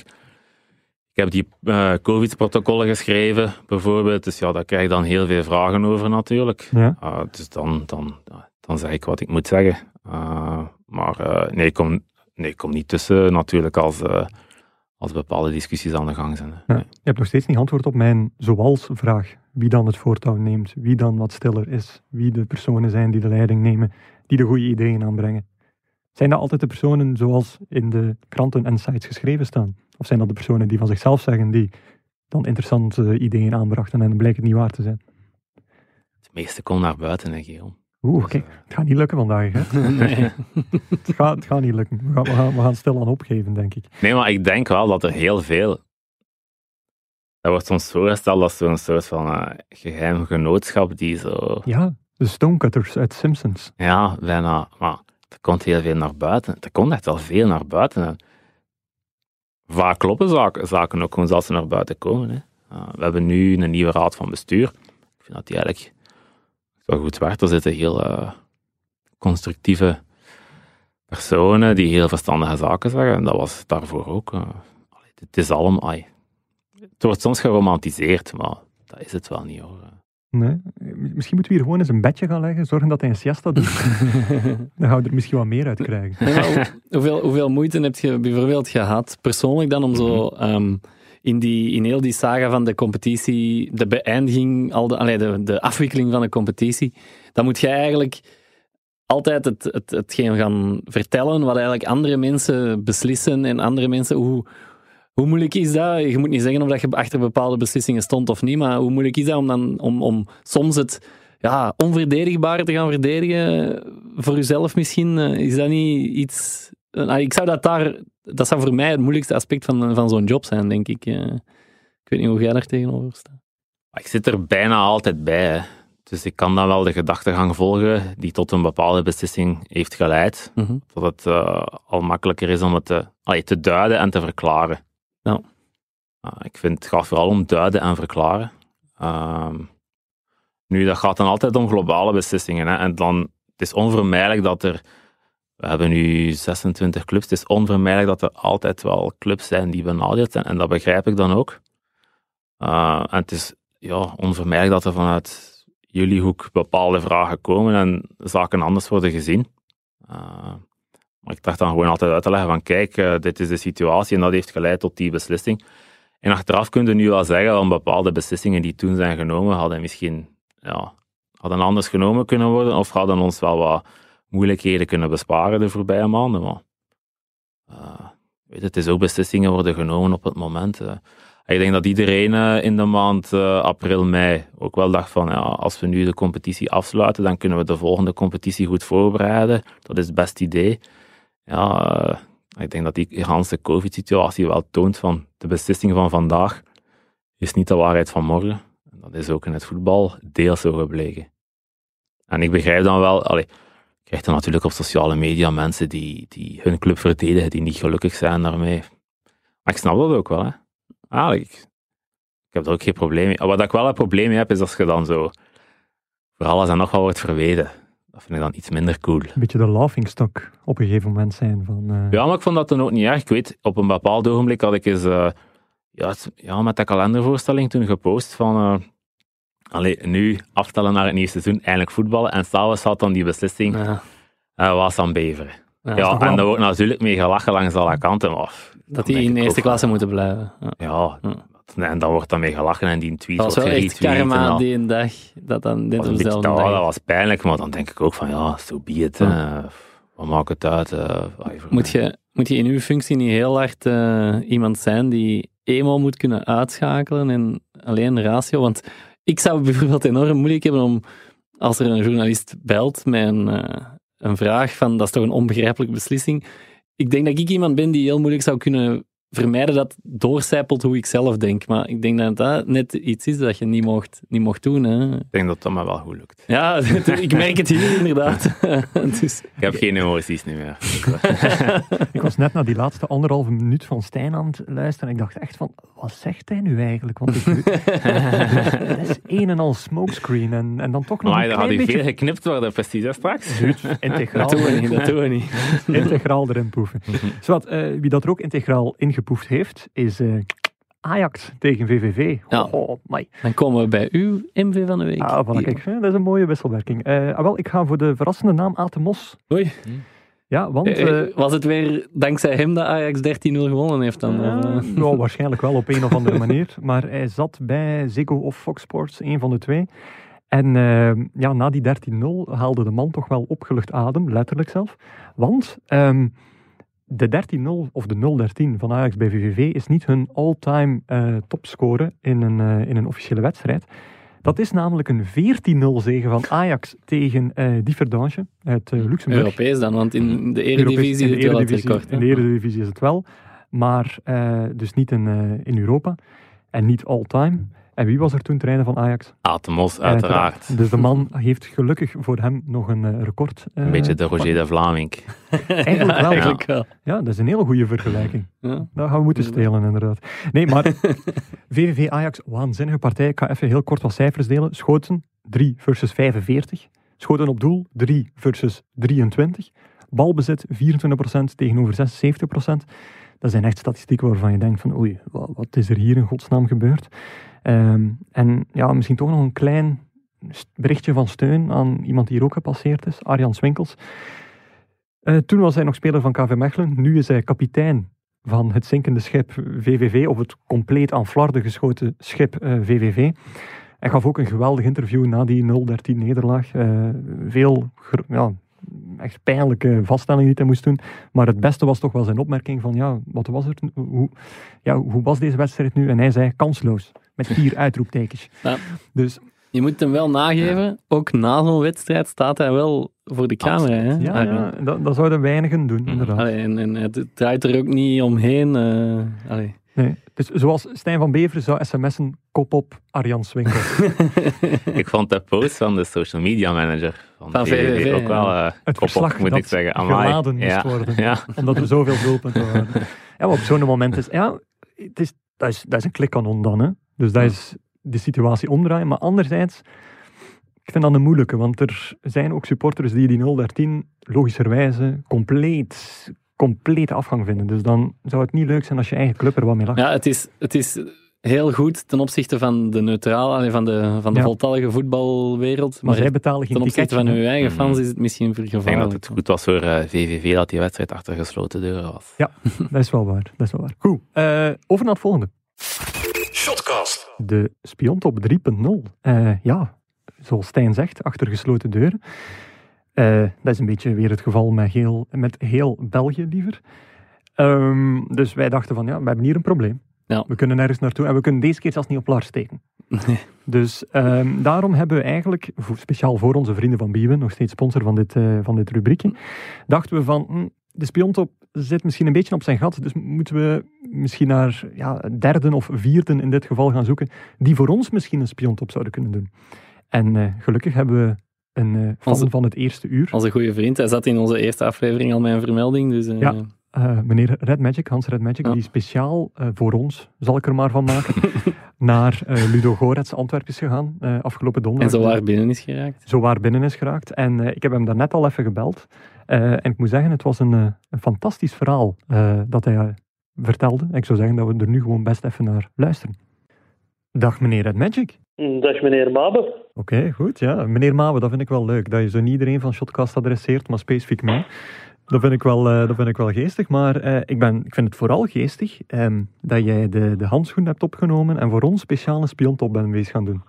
Ik heb die uh, COVID-protocollen geschreven, bijvoorbeeld. Dus ja, daar krijg ik dan heel veel vragen over natuurlijk. Ja. Uh, dus dan, dan, dan zeg ik wat ik moet zeggen. Uh, maar nee, ik kom, nee, ik kom niet tussen natuurlijk als als bepaalde discussies aan de gang zijn. Ja, je hebt nog steeds niet antwoord op mijn zoals-vraag. Wie dan het voortouw neemt, wie dan wat stiller is, wie de personen zijn die de leiding nemen, die de goede ideeën aanbrengen. Zijn dat altijd de personen zoals in de kranten en sites geschreven staan? Of zijn dat de personen die van zichzelf zeggen, die dan interessante ideeën aanbrachten en dan blijkt het niet waar te zijn? Het meeste komt naar buiten, hè, Guillaume. Oeh, kijk, het gaat niet lukken vandaag. Hè? *laughs* Nee. *laughs* het, gaat, het gaat niet lukken. We gaan, we, gaan, we gaan stil aan opgeven, denk ik. Nee, maar ik denk wel dat er heel veel. Dat wordt soms voorgesteld als zo'n soort van uh, geheim genootschap die zo. Ja, de Stonecutters uit Simpsons. Ja, bijna. Maar er komt heel veel naar buiten. Er komt echt wel veel naar buiten. En vaak kloppen zaken, zaken ook gewoon zoals ze naar buiten komen. Hè. Uh, we hebben nu een nieuwe raad van bestuur. Ik vind dat die eigenlijk wel goed werd. Er zitten heel uh, constructieve personen die heel verstandige zaken zeggen. En dat was daarvoor ook. Uh, het is allemaal... Het wordt soms geromantiseerd, maar dat is het wel niet hoor. Nee. Misschien moeten we hier gewoon eens een bedje gaan leggen, zorgen dat hij een siesta doet. *laughs* dan gaan we er misschien wat meer uit krijgen. hoeveel, hoeveel moeite heb je bijvoorbeeld gehad, persoonlijk dan, om zo um, in, die, in heel die saga van de competitie, de beëindiging, al de, allee, de, de afwikkeling van de competitie, dan moet jij eigenlijk altijd het, het, hetgeen gaan vertellen wat eigenlijk andere mensen beslissen en andere mensen... Hoe, hoe moeilijk is dat? Je moet niet zeggen of dat je achter bepaalde beslissingen stond of niet, maar hoe moeilijk is dat om, dan, om, om soms het ja, onverdedigbaar te gaan verdedigen voor jezelf misschien? Eh, is dat niet iets... Eh, ik zou dat daar dat zou voor mij het moeilijkste aspect van, van zo'n job zijn, denk ik. Eh, ik weet niet hoe jij daar tegenover staat. Ik zit er bijna altijd bij. Dus ik kan dan wel de gedachtegang volgen die tot een bepaalde beslissing heeft geleid. Mhm. Dat het uh, al makkelijker is om het te, allee, te duiden en te verklaren. Ja. ik vind het gaat vooral om duiden en verklaren. Uh, nu, dat gaat dan altijd om globale beslissingen. Hè. En dan, het is onvermijdelijk dat er we hebben nu 26 clubs. Het is onvermijdelijk dat er altijd wel clubs zijn die benadeeld zijn. En dat begrijp ik dan ook. Uh, en het is ja, onvermijdelijk dat er vanuit jullie hoek bepaalde vragen komen en zaken anders worden gezien. Maar ik dacht dan gewoon altijd uit te leggen van kijk, uh, dit is de situatie en dat heeft geleid tot die beslissing. En achteraf kun je nu wel zeggen dat bepaalde beslissingen die toen zijn genomen, hadden misschien ja, hadden anders genomen kunnen worden of hadden ons wel wat moeilijkheden kunnen besparen de voorbije maanden. Maar uh, weet het is ook beslissingen worden genomen op het moment. Uh. Ik denk dat iedereen in de maand april, mei ook wel dacht van ja, als we nu de competitie afsluiten, dan kunnen we de volgende competitie goed voorbereiden. Dat is het beste idee. Ja, ik denk dat die Iraanse COVID-situatie wel toont van de beslissing van vandaag is niet de waarheid van morgen. Dat is ook in het voetbal deels zo gebleken. En ik begrijp dan wel, allee, je krijgt dan natuurlijk op sociale media mensen die, die hun club verdedigen, die niet gelukkig zijn daarmee. Maar ik snap dat ook wel. Hè. Ah, ik, heb er ook geen probleem mee. Wat ik wel een probleem mee heb, is als je dan zo voor alles en nog wat wordt verweden. Dat vind ik dan iets minder cool. Een beetje de laughingstock op een gegeven moment zijn. Van, eh, Ja, maar ik vond dat dan ook niet erg. Ik weet, op een bepaald ogenblik had ik eens eh, ja, het- ja, met de kalendervoorstelling toen gepost van eh, allee, nu afstellen naar het nieuwe seizoen, eindelijk voetballen. En s'avonds had dan die beslissing, Ja, eh was aan Beveren. ja, en daar wordt natuurlijk mee gelachen langs alle kanten. Maar, dat die in eerste klasse moeten blijven. Ja. Ja, Ja. En dan wordt dan mee gelachen en die tweet Dat was wordt wel geretweet en karma al. die een dag. Dat dan Dat was, beetje, dat, dat was pijnlijk, maar dan denk ik ook van ja, zo so be it. hè. Wat maakt het uit? eh, Moet je, moet je in uw functie niet heel hard eh, iemand zijn die eenmaal moet kunnen uitschakelen en alleen ratio? Want ik zou bijvoorbeeld enorm moeilijk hebben om, als er een journalist belt met een, eh, een vraag van, dat is toch een onbegrijpelijke beslissing. Ik denk dat ik iemand ben die heel moeilijk zou kunnen vermijden dat doorcijpelt hoe ik zelf denk. Maar ik denk dat dat net iets is dat je niet mocht, niet mocht doen. Hè. Ik denk dat dat me wel goed lukt. Ja, *laughs* ik merk het hier inderdaad. *laughs* dus, Ik heb geen emoties niet meer. *laughs* Ik was net naar die laatste anderhalve minuut van Stijn aan het luisteren en ik dacht echt van, wat zegt hij nu eigenlijk? Want ik, *laughs* het is een en al smokescreen en, en dan toch nog Maar een had hij beetje veel geknipt worden, precies hè, straks. integraal, dat doen we niet, dat doen we niet. integraal erin poeven. *laughs* Zowat, eh, wie dat er ook integraal ingepoefd heeft, is eh, Ajax tegen VVV. Ja. Oh, oh, my. Dan komen we bij uw MV van de week. Ah, voilà, kijk, hè, dat is een mooie wisselwerking. Eh, ah, wel, ik ga voor de verrassende naam Atemos. Oei. Ja, want... Eh, eh, was het weer dankzij hem dat Ajax 13-0 gewonnen heeft dan? Ja, eh? nou, waarschijnlijk wel op een of andere manier. Maar hij zat bij Ziggo of Fox Sports, een van de twee. En eh, ja, na die 13-0 haalde de man toch wel opgelucht adem, letterlijk zelf. Want ehm, de 13-0 of de 0-13 van Ajax bij VVV is niet hun all-time topscore in een, in een officiële wedstrijd. Dat is namelijk een 14-0 zege van Ajax tegen eh Differdange uit eh, Luxemburg. Europees dan, want in de Eredivisie is het wel het record. In de Eredivisie is het wel, maar eh, dus niet in, in Europa en niet all-time. En wie was er toen trainer van Ajax? Atemos, uiteraard. Dus de man heeft gelukkig voor hem nog een eh, record. eh, Een beetje de Roger de Vlaming. *laughs* Eigenlijk Ja, wel. eigenlijk wel. Ja, dat is een hele goede vergelijking. Ja. Dat gaan we moeten stelen, inderdaad. Nee, maar *laughs* VVV Ajax, waanzinnige partij. Ik ga even heel kort wat cijfers delen. Schoten 3 versus 45. Schoten op doel 3 versus 23. Balbezit 24% tegenover 76%. Dat zijn echt statistieken waarvan je denkt van oei, wat is er hier in godsnaam gebeurd? Ehm, en ja, misschien toch nog een klein berichtje van steun aan iemand die hier ook gepasseerd is, Arjan Swinkels. Eh, toen was hij nog speler van KV Mechelen. Nu is hij kapitein van het zinkende schip VVV, of het compleet aan flarden geschoten schip eh, VVV. Hij gaf ook een geweldig interview na die 0-13 nederlaag. Eh, veel ja, echt pijnlijke vaststellingen die hij moest doen. Maar het beste was toch wel zijn opmerking van, ja, wat was het? Hoe, ja, hoe was deze wedstrijd nu? En hij zei, kansloos. Met vier *laughs* uitroeptekens. Ja. Dus Je moet hem wel nageven, ook na zo'n wedstrijd staat hij wel voor de camera. Hè? ja, Arjen. ja dat, dat zouden weinigen doen, inderdaad. Allee, en, en het draait er ook niet omheen. eh allee. Nee. Dus zoals Stijn van Beveren zou sms'en, kop op Arjan Swinkel. *laughs* Ik vond de post van de social media manager van, Van VVV, VVV, ook wel eh Het kop verslag op, moet dat ik zeggen. Amai. geladen moest ja. worden. Ja. omdat er zoveel doelpunten waren. *laughs* Ja, maar op zo'n moment is, ja, het is, dat, is, dat is een klikkanon dan. Hè. Dus dat is de situatie omdraaien. Maar anderzijds, ik vind dat een moeilijke, want er zijn ook supporters die die 0-13 logischerwijze compleet, complete afgang vinden. Dus dan zou het niet leuk zijn als je eigen club er wat mee lacht. Ja, het is, het is heel goed ten opzichte van de neutrale, van de, van de Ja. voltallige voetbalwereld. maar zij betalen geen ten opzichte ticketje. van hè. uw eigen fans Mhm. is het misschien Ik denk dat het goed was voor eh, VVV dat die wedstrijd achter gesloten deuren was. *laughs* Dat is wel waar. Dat is wel waar. Goed, eh, over naar het volgende. De Spiontop 3.0. Eh, ja, zoals Stijn zegt, achter gesloten deuren. Eh, dat is een beetje weer het geval met heel, met heel België liever. Ehm, dus wij dachten van, ja, we hebben hier een probleem. Ja. We kunnen nergens naartoe en we kunnen deze keer zelfs niet op Lars steken. *laughs* Dus ehm, daarom hebben we eigenlijk, voor- speciaal voor onze vrienden van Biewen, nog steeds sponsor van dit, eh, van dit rubriekje, dachten we van, hm, de spiontop zit misschien een beetje op zijn gat, dus moeten we misschien naar ja, derden of vierden in dit geval gaan zoeken, die voor ons misschien een spiontop zouden kunnen doen. En uh, gelukkig hebben we een uh, fan van het eerste uur. Onze goede vriend, hij zat in onze eerste aflevering al een vermelding. Dus, eh, Ja. Eh, meneer Red Magic, Hans Red Magic, Ja. die speciaal eh, voor ons, zal ik er maar van maken, *laughs* naar eh, Ludo Gorets Antwerpen is gegaan eh, afgelopen En donderdag. zo waar binnen is geraakt. zo waar binnen is geraakt. En eh, ik heb hem daarnet al even gebeld. Eh, en ik moet zeggen, het was een, eh, een fantastisch verhaal eh, dat hij vertelde. Ik zou zeggen dat we er nu gewoon best even naar luisteren. Dag meneer Red Magic. Dag meneer Mabe. Oké, goed. Ja. Meneer Mawe, dat vind ik wel leuk. Dat je zo niet iedereen van Shotcast adresseert, maar specifiek mij. Dat vind ik wel, eh, dat vind ik wel geestig. Maar eh, ik, ben, ik vind het vooral geestig ehm, dat jij de, de handschoen hebt opgenomen en voor ons speciale spiontop bent bezig gaan doen.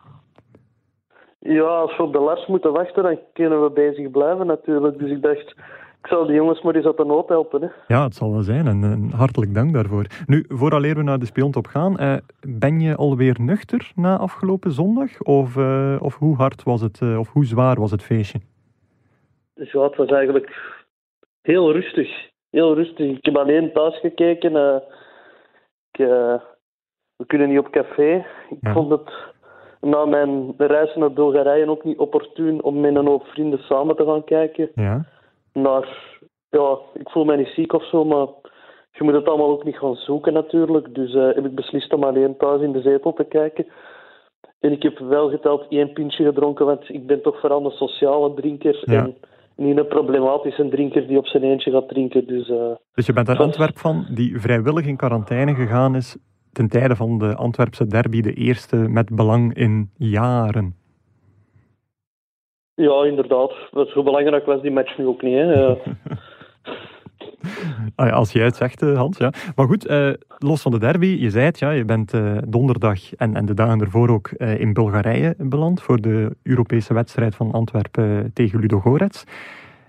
Ja, als we op de Lars moeten wachten, dan kunnen we bezig blijven natuurlijk. Dus ik dacht, ik zal die jongens maar eens uit de nood helpen. Hè. Ja, het zal wel zijn en, en hartelijk dank daarvoor. Nu, vooraleer we naar de spiontop gaan, eh, ben je alweer nuchter na afgelopen zondag? Of, of hoe hard was het, of hoe zwaar was het feestje? Ja, het was eigenlijk heel rustig. Heel rustig. Ik heb alleen thuis gekeken. eh, ik, eh, we kunnen niet op café. Ik Ja. vond het na mijn reis naar Bulgarije ook niet opportun om met een hoop vrienden samen te gaan kijken. Ja, naar, ja, ik voel mij niet ziek of zo, maar je moet het allemaal ook niet gaan zoeken natuurlijk. Dus eh, heb ik beslist om alleen thuis in de zetel te kijken. En ik heb wel geteld één pintje gedronken, want ik ben toch vooral een sociale drinker Ja. en niet een problematische drinker die op zijn eentje gaat drinken. Dus eh, dus je bent een. Antwerp van die vrijwillig in quarantaine gegaan is ten tijde van de Antwerpse derby, de eerste met belang in jaren. ja, inderdaad. Wat zo belangrijk was die match nu ook niet. Hè. *laughs* *laughs* Ah als jij het zegt, eh, Hans. Ja. Maar goed, eh, los van de derby, je zei het, ja, je bent eh, donderdag en, en de dagen ervoor ook in Bulgarije beland voor de Europese wedstrijd van Antwerpen tegen Ludo Gorets.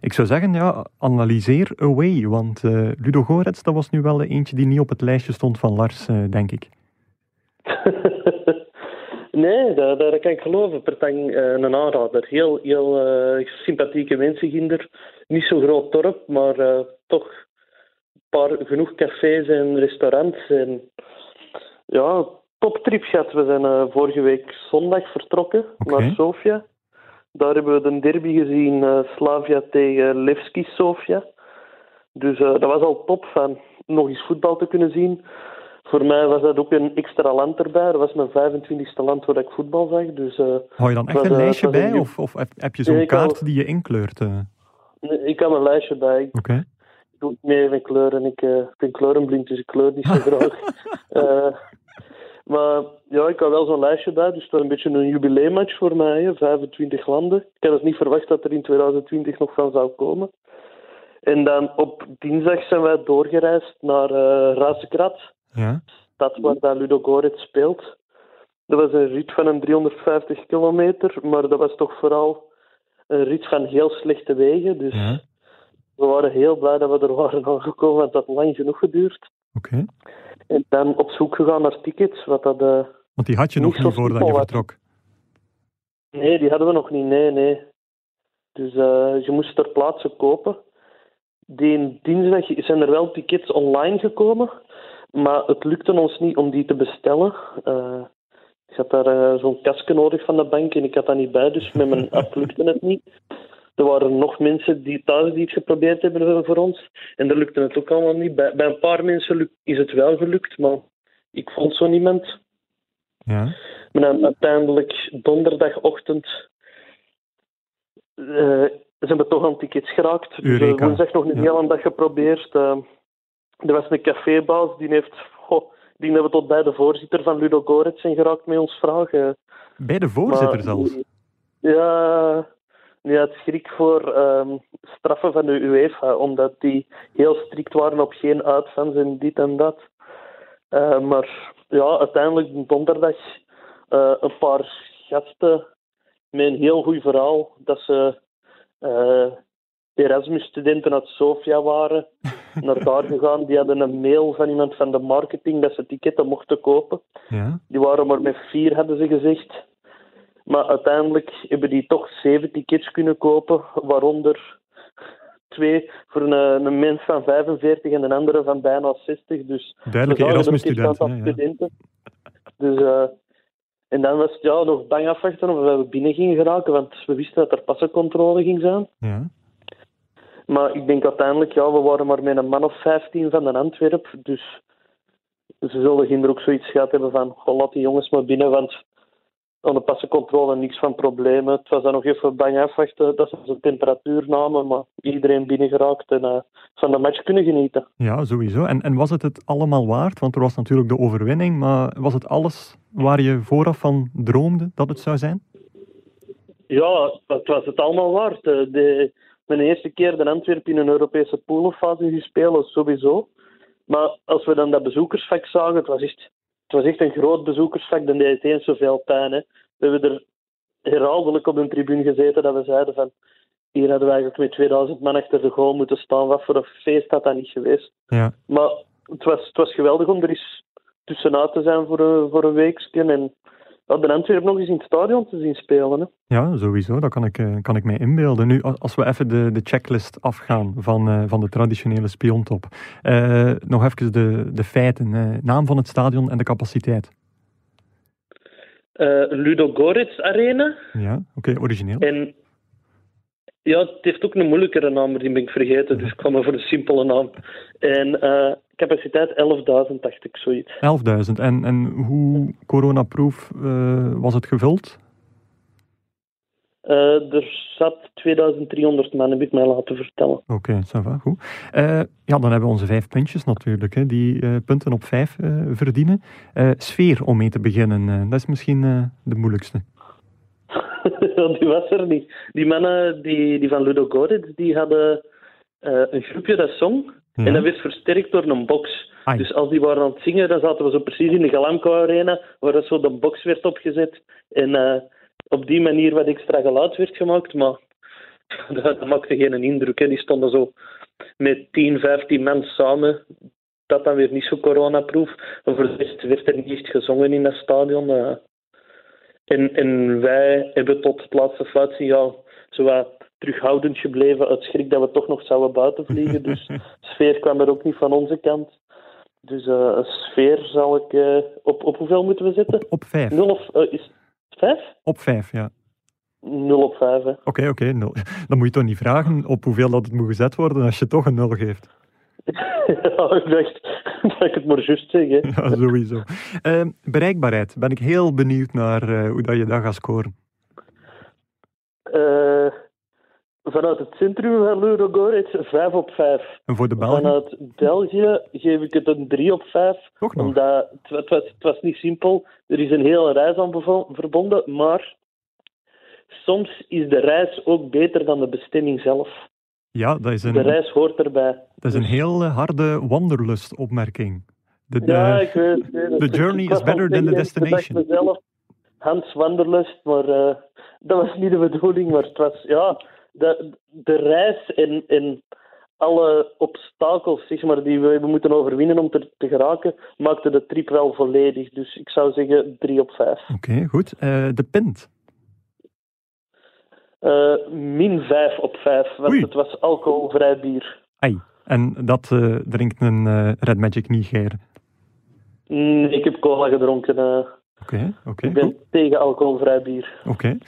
Ik zou zeggen, ja, analyseer away, want Ludo Gorets, dat was nu wel eentje die niet op het lijstje stond van Lars, denk ik. *laughs* nee, dat, dat kan ik geloven. Pertang, een aanrader. Heel, heel sympathieke mensen ginder. Niet zo groot dorp, maar toch een paar, genoeg cafés en restaurants. En, ja, toptrip gehad. We zijn eh, vorige week zondag vertrokken naar Sofia. Daar hebben we de derby gezien, eh, Slavia tegen Levski Sofia. Dus eh, dat was al top van nog eens voetbal te kunnen zien. Voor mij was dat ook een extra land erbij. Dat was mijn 25e land waar ik voetbal zag. Dus Hou je dan echt Was, een lijstje een bij, of, of heb- heb je zo'n Nee, kaart die je inkleurt? nee, ik had een lijstje bij. Oké. Doe niet meer met kleuren. Ik eh, ben kleurenblind, dus ik kleur niet zo *laughs* graag. Eh, maar ja, ik had wel zo'n lijstje bij. Dus dat is een beetje een jubileummatch voor mij. Hè. 25 landen. Ik had het niet verwacht dat er in 2020 nog van zou komen. En dan op dinsdag zijn wij doorgereisd naar uh, Razekrat. Ja, stad waar dat Ludo Gorets speelt. Dat was een rit van een 350 kilometer, maar dat was toch vooral een rit van heel slechte wegen. Dus ja, we waren heel blij dat we er waren aangekomen, want dat had lang genoeg geduurd. oké. En dan op zoek gegaan naar tickets, wat dat... eh, Want die had je nog niet voordat je vertrok. Nee, die hadden we nog niet, nee, nee. Dus eh, je moest ter plaatse kopen. Die dinsdag zijn er wel tickets online gekomen, maar het lukte ons niet om die te bestellen. Eh, ik had daar zo'n kastje nodig van de bank en ik had dat niet bij, dus met mijn app *laughs* lukte het niet. Er waren nog mensen die thuis die het geprobeerd hebben voor ons en daar lukte het ook allemaal niet. Bij, bij een paar mensen is het wel gelukt, maar ik vond zo niemand. Ja, Maar dan uiteindelijk donderdagochtend eh zijn we toch aan tickets geraakt. Dus eh, woensdag nog een Ja. hele dag geprobeerd. Eh, er was een cafébaas, die heeft... Oh, ik denk dat we tot bij de voorzitter van Ludo Gorets zijn geraakt met ons vragen. bij de voorzitter Maar- zelfs. Ja, die had schrik voor ehm, straffen van de UEFA, omdat die heel strikt waren op geen uitfans en dit en dat. Eh, maar ja, uiteindelijk donderdag eh, een paar gasten met een heel goed verhaal dat ze eh, Erasmus-studenten uit Sofia waren, *laughs* naar daar gegaan. Die hadden een mail van iemand van de marketing dat ze ticketten mochten kopen. Ja, Die waren maar met vier, hadden ze gezegd. Maar uiteindelijk hebben die toch zeven tickets kunnen kopen, waaronder twee voor een, een mens van 45 en een andere van bijna 60. Dus Duidelijke we zagen er ook echt Erasmus-student. een hè, aantal ja. studenten. Dus, eh, en dan was het ja, nog bang afwachten of we binnen gingen geraken, want we wisten dat er passencontrole ging zijn. Ja. Maar ik denk uiteindelijk, ja, we waren maar met een man of 15 van de Antwerp. Dus ze zullen ginder ook zoiets gehad hebben van, goh, laat die jongens maar binnen, want aan de passencontrole niks van problemen. Het was dan nog even bang afwachten dat ze zijn temperatuur namen, maar iedereen binnen geraakt en eh, van de match kunnen genieten. Ja, sowieso. En, en was het het allemaal waard? Want er was natuurlijk de overwinning, maar was het alles waar je vooraf van droomde dat het zou zijn? Ja, het was het allemaal waard. Eh, De, mijn eerste keer de Antwerpen in een Europese poolfase gespeeld, sowieso. Maar als we dan dat bezoekersvak zagen, het was echt, het was echt een groot bezoekersvak, dan deed het eens zoveel pijn. Hè. We hebben er herhaaldelijk op een tribune gezeten dat we zeiden van hier hadden we eigenlijk met 2000 man achter de goal moeten staan. Wat voor een feest had dat niet geweest. Ja. Maar het was, het was geweldig om er eens tussenuit te zijn voor een, voor een weekje. En ja, de Antwerpen nog eens in het stadion te zien spelen. Hè. Ja, sowieso. Dat kan ik, eh, kan ik mij inbeelden. Nu, als we even de, de checklist afgaan van, eh, van de traditionele spiontop. Eh, nog even de, de feiten. eh, naam van het stadion en de capaciteit. Ludo Goretz Arena. Ja, oké, origineel. En ja, het heeft ook een moeilijkere naam, maar die ben ik vergeten. Dus ik kwam maar voor een simpele naam. En eh, capaciteit 11.000, dacht ik, zoiets. 11.000. En, en hoe coronaproof eh, was het gevuld? Eh, er zat 2300 man, heb ik mij laten vertellen. Oké, ça va, goed. Ja, dan hebben we onze vijf puntjes natuurlijk, hè, die punten op vijf verdienen. Sfeer om mee te beginnen, dat is misschien de moeilijkste. *laughs* Die was er niet. Die mannen die, die van Ludo Goretz, die hadden eh, een groepje dat zong. En dat werd versterkt door een box. Ai. Dus als die waren aan het zingen, dan zaten we zo precies in de Galamco Arena, waar dat zo de box werd opgezet. En eh, op die manier wat extra geluid werd gemaakt, maar *laughs* dat, maakte geen indruk. Hè. Die stonden zo met 10, 15 man samen. Dat dan weer niet zo coronaproof. Voor de rest werd er niet echt gezongen in dat stadion. En, en wij hebben tot het laatste fluitsignaal zo wat terughoudend gebleven uit schrik dat we toch nog zouden buiten vliegen. *laughs* Dus sfeer kwam er ook niet van onze kant. Dus eh, een sfeer zal ik... eh, op, op hoeveel moeten we zetten? Op vijf. 0 of... eh, is het 5? Op vijf, ja. 0 op 5, hè. Oké, oké. nul. *laughs* Dan moet je toch niet vragen op hoeveel dat het moet gezet worden als je toch een nul geeft. *laughs* ja, ik dacht *laughs* dat ik het maar juist zeg, hè. Ja, sowieso. Eh, bereikbaarheid. Ben ik heel benieuwd naar eh, hoe dat je dat gaat scoren. Eh, vanuit het centrum van Ludogorets 5 op 5. En voor de Belgen? Vanuit België geef ik het een 3 op 5. Toch nog? Omdat het, het, was, het was niet simpel. Er is een hele reis aan verbonden, maar soms is de reis ook beter dan de bestemming zelf. Ja, dat is De een, reis hoort erbij. dat is een heel eh, harde wanderlust-opmerking. De, de, Ja, ik weet, ik weet het. the journey is better than the tegen- ik destination. mezelf, Hans Wanderlust, maar eh, dat was niet de bedoeling. Maar het was, ja, de, de reis en, en alle obstakels zeg maar, die we hebben moeten overwinnen om te, te geraken, maakte de trip wel volledig. Dus ik zou zeggen 3 op 5. Oké, goed. Eh, de pint. Eh, min 5 op 5, want Oei. het was alcoholvrij bier. Ai. En dat eh, drinkt een eh, Red Magic niet, Geir. Mm, ik heb cola gedronken. Oké, oké. ik ben goed. tegen alcoholvrij bier. Oké.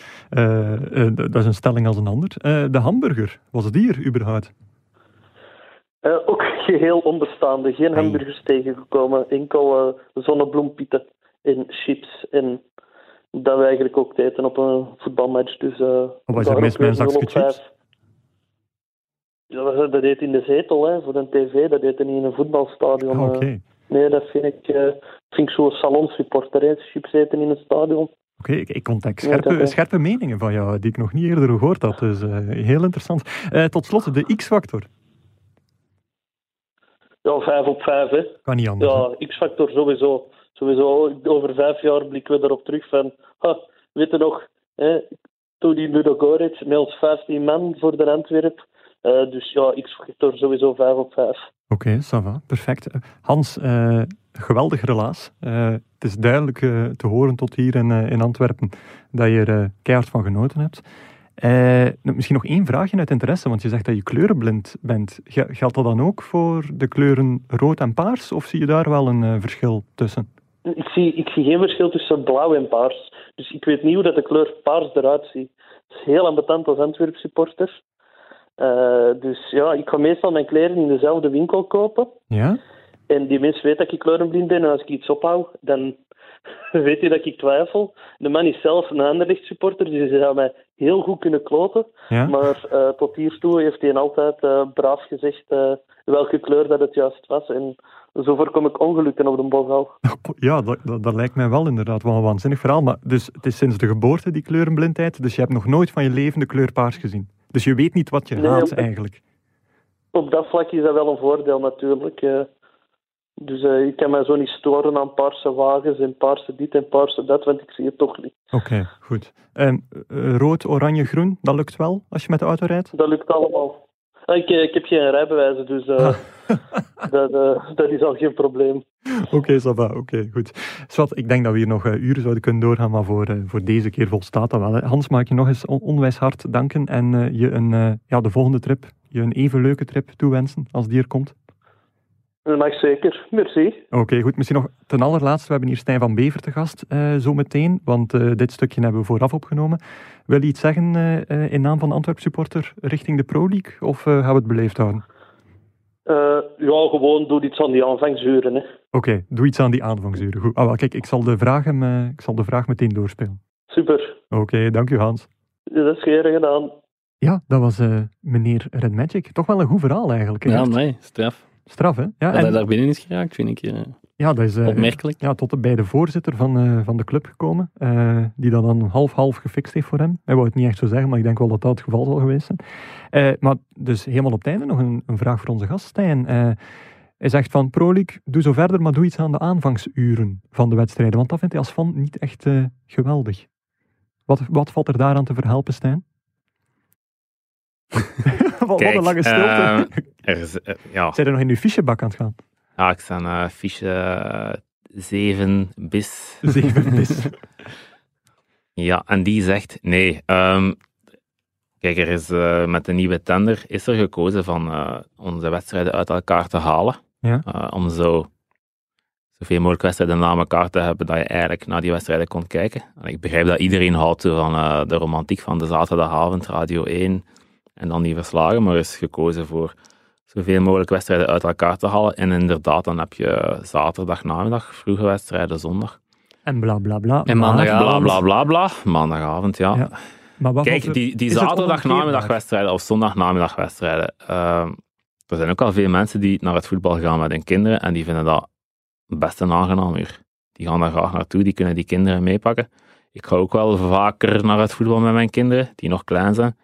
Dat is een stelling als een ander. De hamburger, was het hier überhaupt? Ook *laughs* geheel onbestaande. Geen hamburgers tegengekomen. Enkel zonnebloempieten en chips. En dat we eigenlijk ook eten op een voetbalmatch. Dus, Wat is er mis met een weer 0 zakje op 5. chips? Ja, dat, deed in de zetel, hè, voor de tv. Dat deed niet in een voetbalstadion. Ah, eh. Nee, dat vind ik, eh vind ik zo'n salonsreporter. Hè. Chips eten in een stadion. Oké, ik, ik ontdek dat scherpe, scherpe meningen van jou, die ik nog niet eerder gehoord had. Dus heel interessant. Tot slot, de X-factor. Ja, 5 op 5, hè. Kan niet anders. Ja, X-factor sowieso. Sowieso, over vijf jaar blikken we erop terug van... Ha, weet je nog, hè, toen die Ludo met ons 15 man voor de Antwerp. Eh, dus ja, X-factor sowieso 5 op 5. Oké, ça va, perfect. Hans, eh, geweldig relaas. Eh, het is duidelijk te horen tot hier in, in Antwerpen dat je er keihard van genoten hebt. Misschien nog één vraagje uit interesse, want je zegt dat je kleurenblind bent. Ge- Geldt dat dan ook voor de kleuren rood en paars, of zie je daar wel een verschil tussen? Ik zie, ik zie geen verschil tussen blauw en paars. Dus ik weet niet hoe dat de kleur paars eruit ziet. Het is heel ambetant als Antwerp supporter. Eh, dus ja, ik ga meestal mijn kleren in dezelfde winkel kopen. Ja? En die mens weet dat ik kleurenblind ben. En als ik iets ophoud, dan *laughs* weet hij dat ik twijfel. De man is zelf een Anderlecht supporter, dus hij zou mij heel goed kunnen kloten. Ja? Maar eh, tot hiertoe heeft hij altijd eh, braaf gezegd eh, welke kleur dat het juist was. En zo voorkom ik ongelukken op de bogal. *laughs* Ja, dat, dat, dat lijkt mij wel inderdaad wel een waanzinnig verhaal. Maar dus het is sinds de geboorte die kleurenblindheid, dus je hebt nog nooit van je leven de kleur paars gezien. Dus je weet niet wat je Nee, haat eigenlijk. Op dat vlak is dat wel een voordeel natuurlijk. Dus eh, ik kan mij zo niet storen aan paarse wagens en paarse dit en paarse dat, want ik zie het toch niet. Oké, goed. Eh, rood, oranje, groen, dat lukt wel als je met de auto rijdt? Dat lukt allemaal. Ah, Ik, eh, ik heb geen rijbewijzen, dus eh, *laughs* dat, dat is al geen probleem. Oké, ça va. Oké, goed. Swat, ik denk dat we hier nog uren zouden kunnen doorgaan, maar voor, voor deze keer volstaat dat wel. Hè. Hans, mag ik je nog eens on- onwijs hard danken en je een, ja, de volgende trip, je een even leuke trip toewensen als die er komt. Dat mag zeker. Merci. Oké, goed. Misschien nog ten allerlaatste, we hebben hier Stijn van Bever te gast eh, zo meteen, want eh, dit stukje hebben we vooraf opgenomen. Wil je iets zeggen eh, eh, in naam van de Antwerp supporter richting de Pro League, of eh, gaan we het beleefd houden? Eh, ja, gewoon doe iets aan die aanvangsuren. Hè. Oké, doe iets aan die aanvangsuren. Goed. Ah, wel, kijk, ik zal de vraag, hem, eh, ik zal de vraag meteen doorspelen. Super. Oké, dank u Hans. Dat is geen gedaan. Ja, dat was eh, meneer Red Magic. Toch wel een goed verhaal eigenlijk. hè? Ja, nee, straf. Straf, hè? Ja, Dat hij en, daar binnen is geraakt, vind ik eh, ja dat is eh, opmerkelijk. ja, tot bij de voorzitter van, eh, van de club gekomen, die dat dan half-half gefixt heeft voor hem. Hij wou het niet echt zo zeggen, maar ik denk wel dat dat het geval zal geweest zijn. Maar dus helemaal op het einde nog een, een vraag voor onze gast, Stijn. Hij zegt van, Pro League, doe zo verder, maar doe iets aan de aanvangsuren van de wedstrijden. Want dat vindt hij als fan niet echt geweldig. Wat, wat valt er daaraan te verhelpen, Stijn? *laughs* wat, een lange stilte. Er eh, ja, Zijn er nog in uw fichebak aan het gaan? ja, ik sta aan fiche 7 bis. Zeven bis. *laughs* Ja, en die zegt nee. Ehm, kijk, er is eh, met de nieuwe tender is er gekozen van eh, onze wedstrijden uit elkaar te halen. Ja. Eh, om zo zoveel mogelijk wedstrijden na elkaar te hebben dat je eigenlijk naar die wedstrijden kon kijken. En ik begrijp dat iedereen houdt van eh, de romantiek van de zaterdagavond, Radio 1 en dan die verslagen, maar er is gekozen voor zoveel mogelijk wedstrijden uit elkaar te halen. En inderdaad, dan heb je zaterdag, namiddag, vroege wedstrijden, zondag. En bla bla bla. En maandagavond. Bla bla bla bla. Maandagavond, ja. Ja. Maar wat Kijk, die, die is het zaterdag onomkeerbaar? namiddagwedstrijden of zondag namiddagwedstrijden. ehm, er zijn ook al veel mensen die naar het voetbal gaan met hun kinderen en die vinden dat best een aangenaam uur. Die gaan daar graag naartoe, die kunnen die kinderen meepakken. Ik ga ook wel vaker naar het voetbal met mijn kinderen, die nog klein zijn.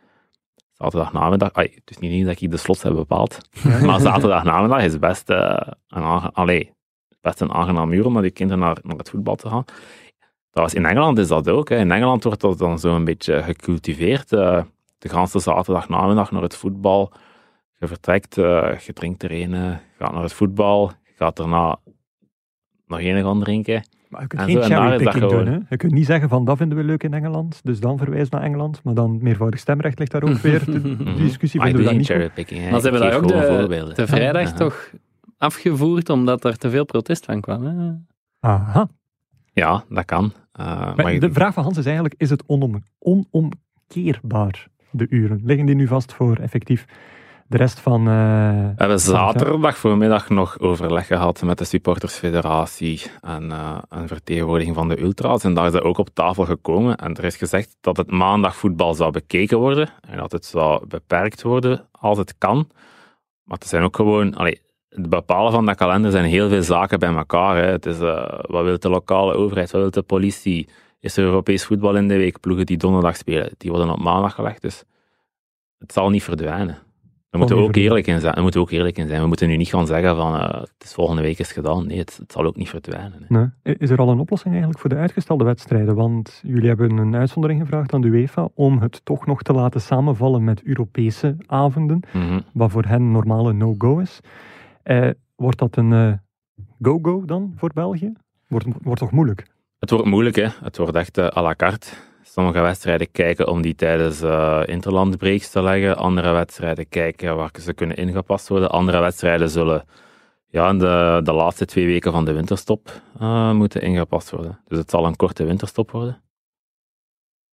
Zaterdag namiddag, het is niet dat ik de slots heb bepaald, *laughs* maar zaterdag namiddag is best, eh, een, allee, best een aangenaam uur om met die kinderen naar, naar het voetbal te gaan. Trouwens, in Engeland is dat ook. Hè. In Engeland wordt dat dan zo een beetje gecultiveerd. eh, de ganse zaterdag namiddag naar het voetbal. Je vertrekt, eh, je drinkt er een, gaat naar het voetbal, je gaat daarna nog een gaan drinken. Maar je kunt En geen cherrypicking doen. Hè? Je kunt niet zeggen van dat vinden we leuk in Engeland, dus dan verwijs naar Engeland. Maar dan meervoudig stemrecht ligt daar ook *laughs* weer. De *laughs* discussie Maar ik vinden we doe dat niet cherrypicking. Maar ze hebben daar ook de, voorbeelden. de vrijdag Aha. toch afgevoerd omdat er te veel protest van kwam. Hè? Aha. Ja, dat kan. Eh, Maar maar ik- de vraag van Hans is eigenlijk, is het onom onomkeerbaar, de uren? Liggen die nu vast voor effectief de rest van... eh, We hebben zaterdag voormiddag nog overleg gehad met de supportersfederatie en eh, een vertegenwoordiging van de ultra's. En daar is dat ook op tafel gekomen. En er is gezegd dat het maandag voetbal zou bekeken worden en dat het zou beperkt worden als het kan. Maar het zijn ook gewoon... Allee, het bepalen van dat kalender zijn heel veel zaken bij elkaar. Hè. Het is, eh, wat wil de lokale overheid, wat wil de politie? Is er Europees voetbal in de week? Ploegen die donderdag spelen, die worden op maandag gelegd. Dus het zal niet verdwijnen. Daar moeten we ook eerlijk in zijn. Daar moeten we ook eerlijk in zijn. We moeten nu niet gaan zeggen van eh, het is volgende week is gedaan. Nee, het, het zal ook niet verdwijnen. Nee. Is er al een oplossing eigenlijk voor de uitgestelde wedstrijden? Want jullie hebben een uitzondering gevraagd aan de UEFA om het toch nog te laten samenvallen met Europese avonden, Mhm. wat voor hen normale no-go is. Eh, wordt dat een eh, go-go dan voor België? Wordt, wordt toch moeilijk? Het wordt moeilijk, hè. Het wordt echt à la carte. Sommige wedstrijden kijken om die tijdens uh, interlandbreaks te leggen. Andere wedstrijden kijken waar ze kunnen ingepast worden. Andere wedstrijden zullen ja, in de, de laatste twee weken van de winterstop uh, moeten ingepast worden. Dus het zal een korte winterstop worden.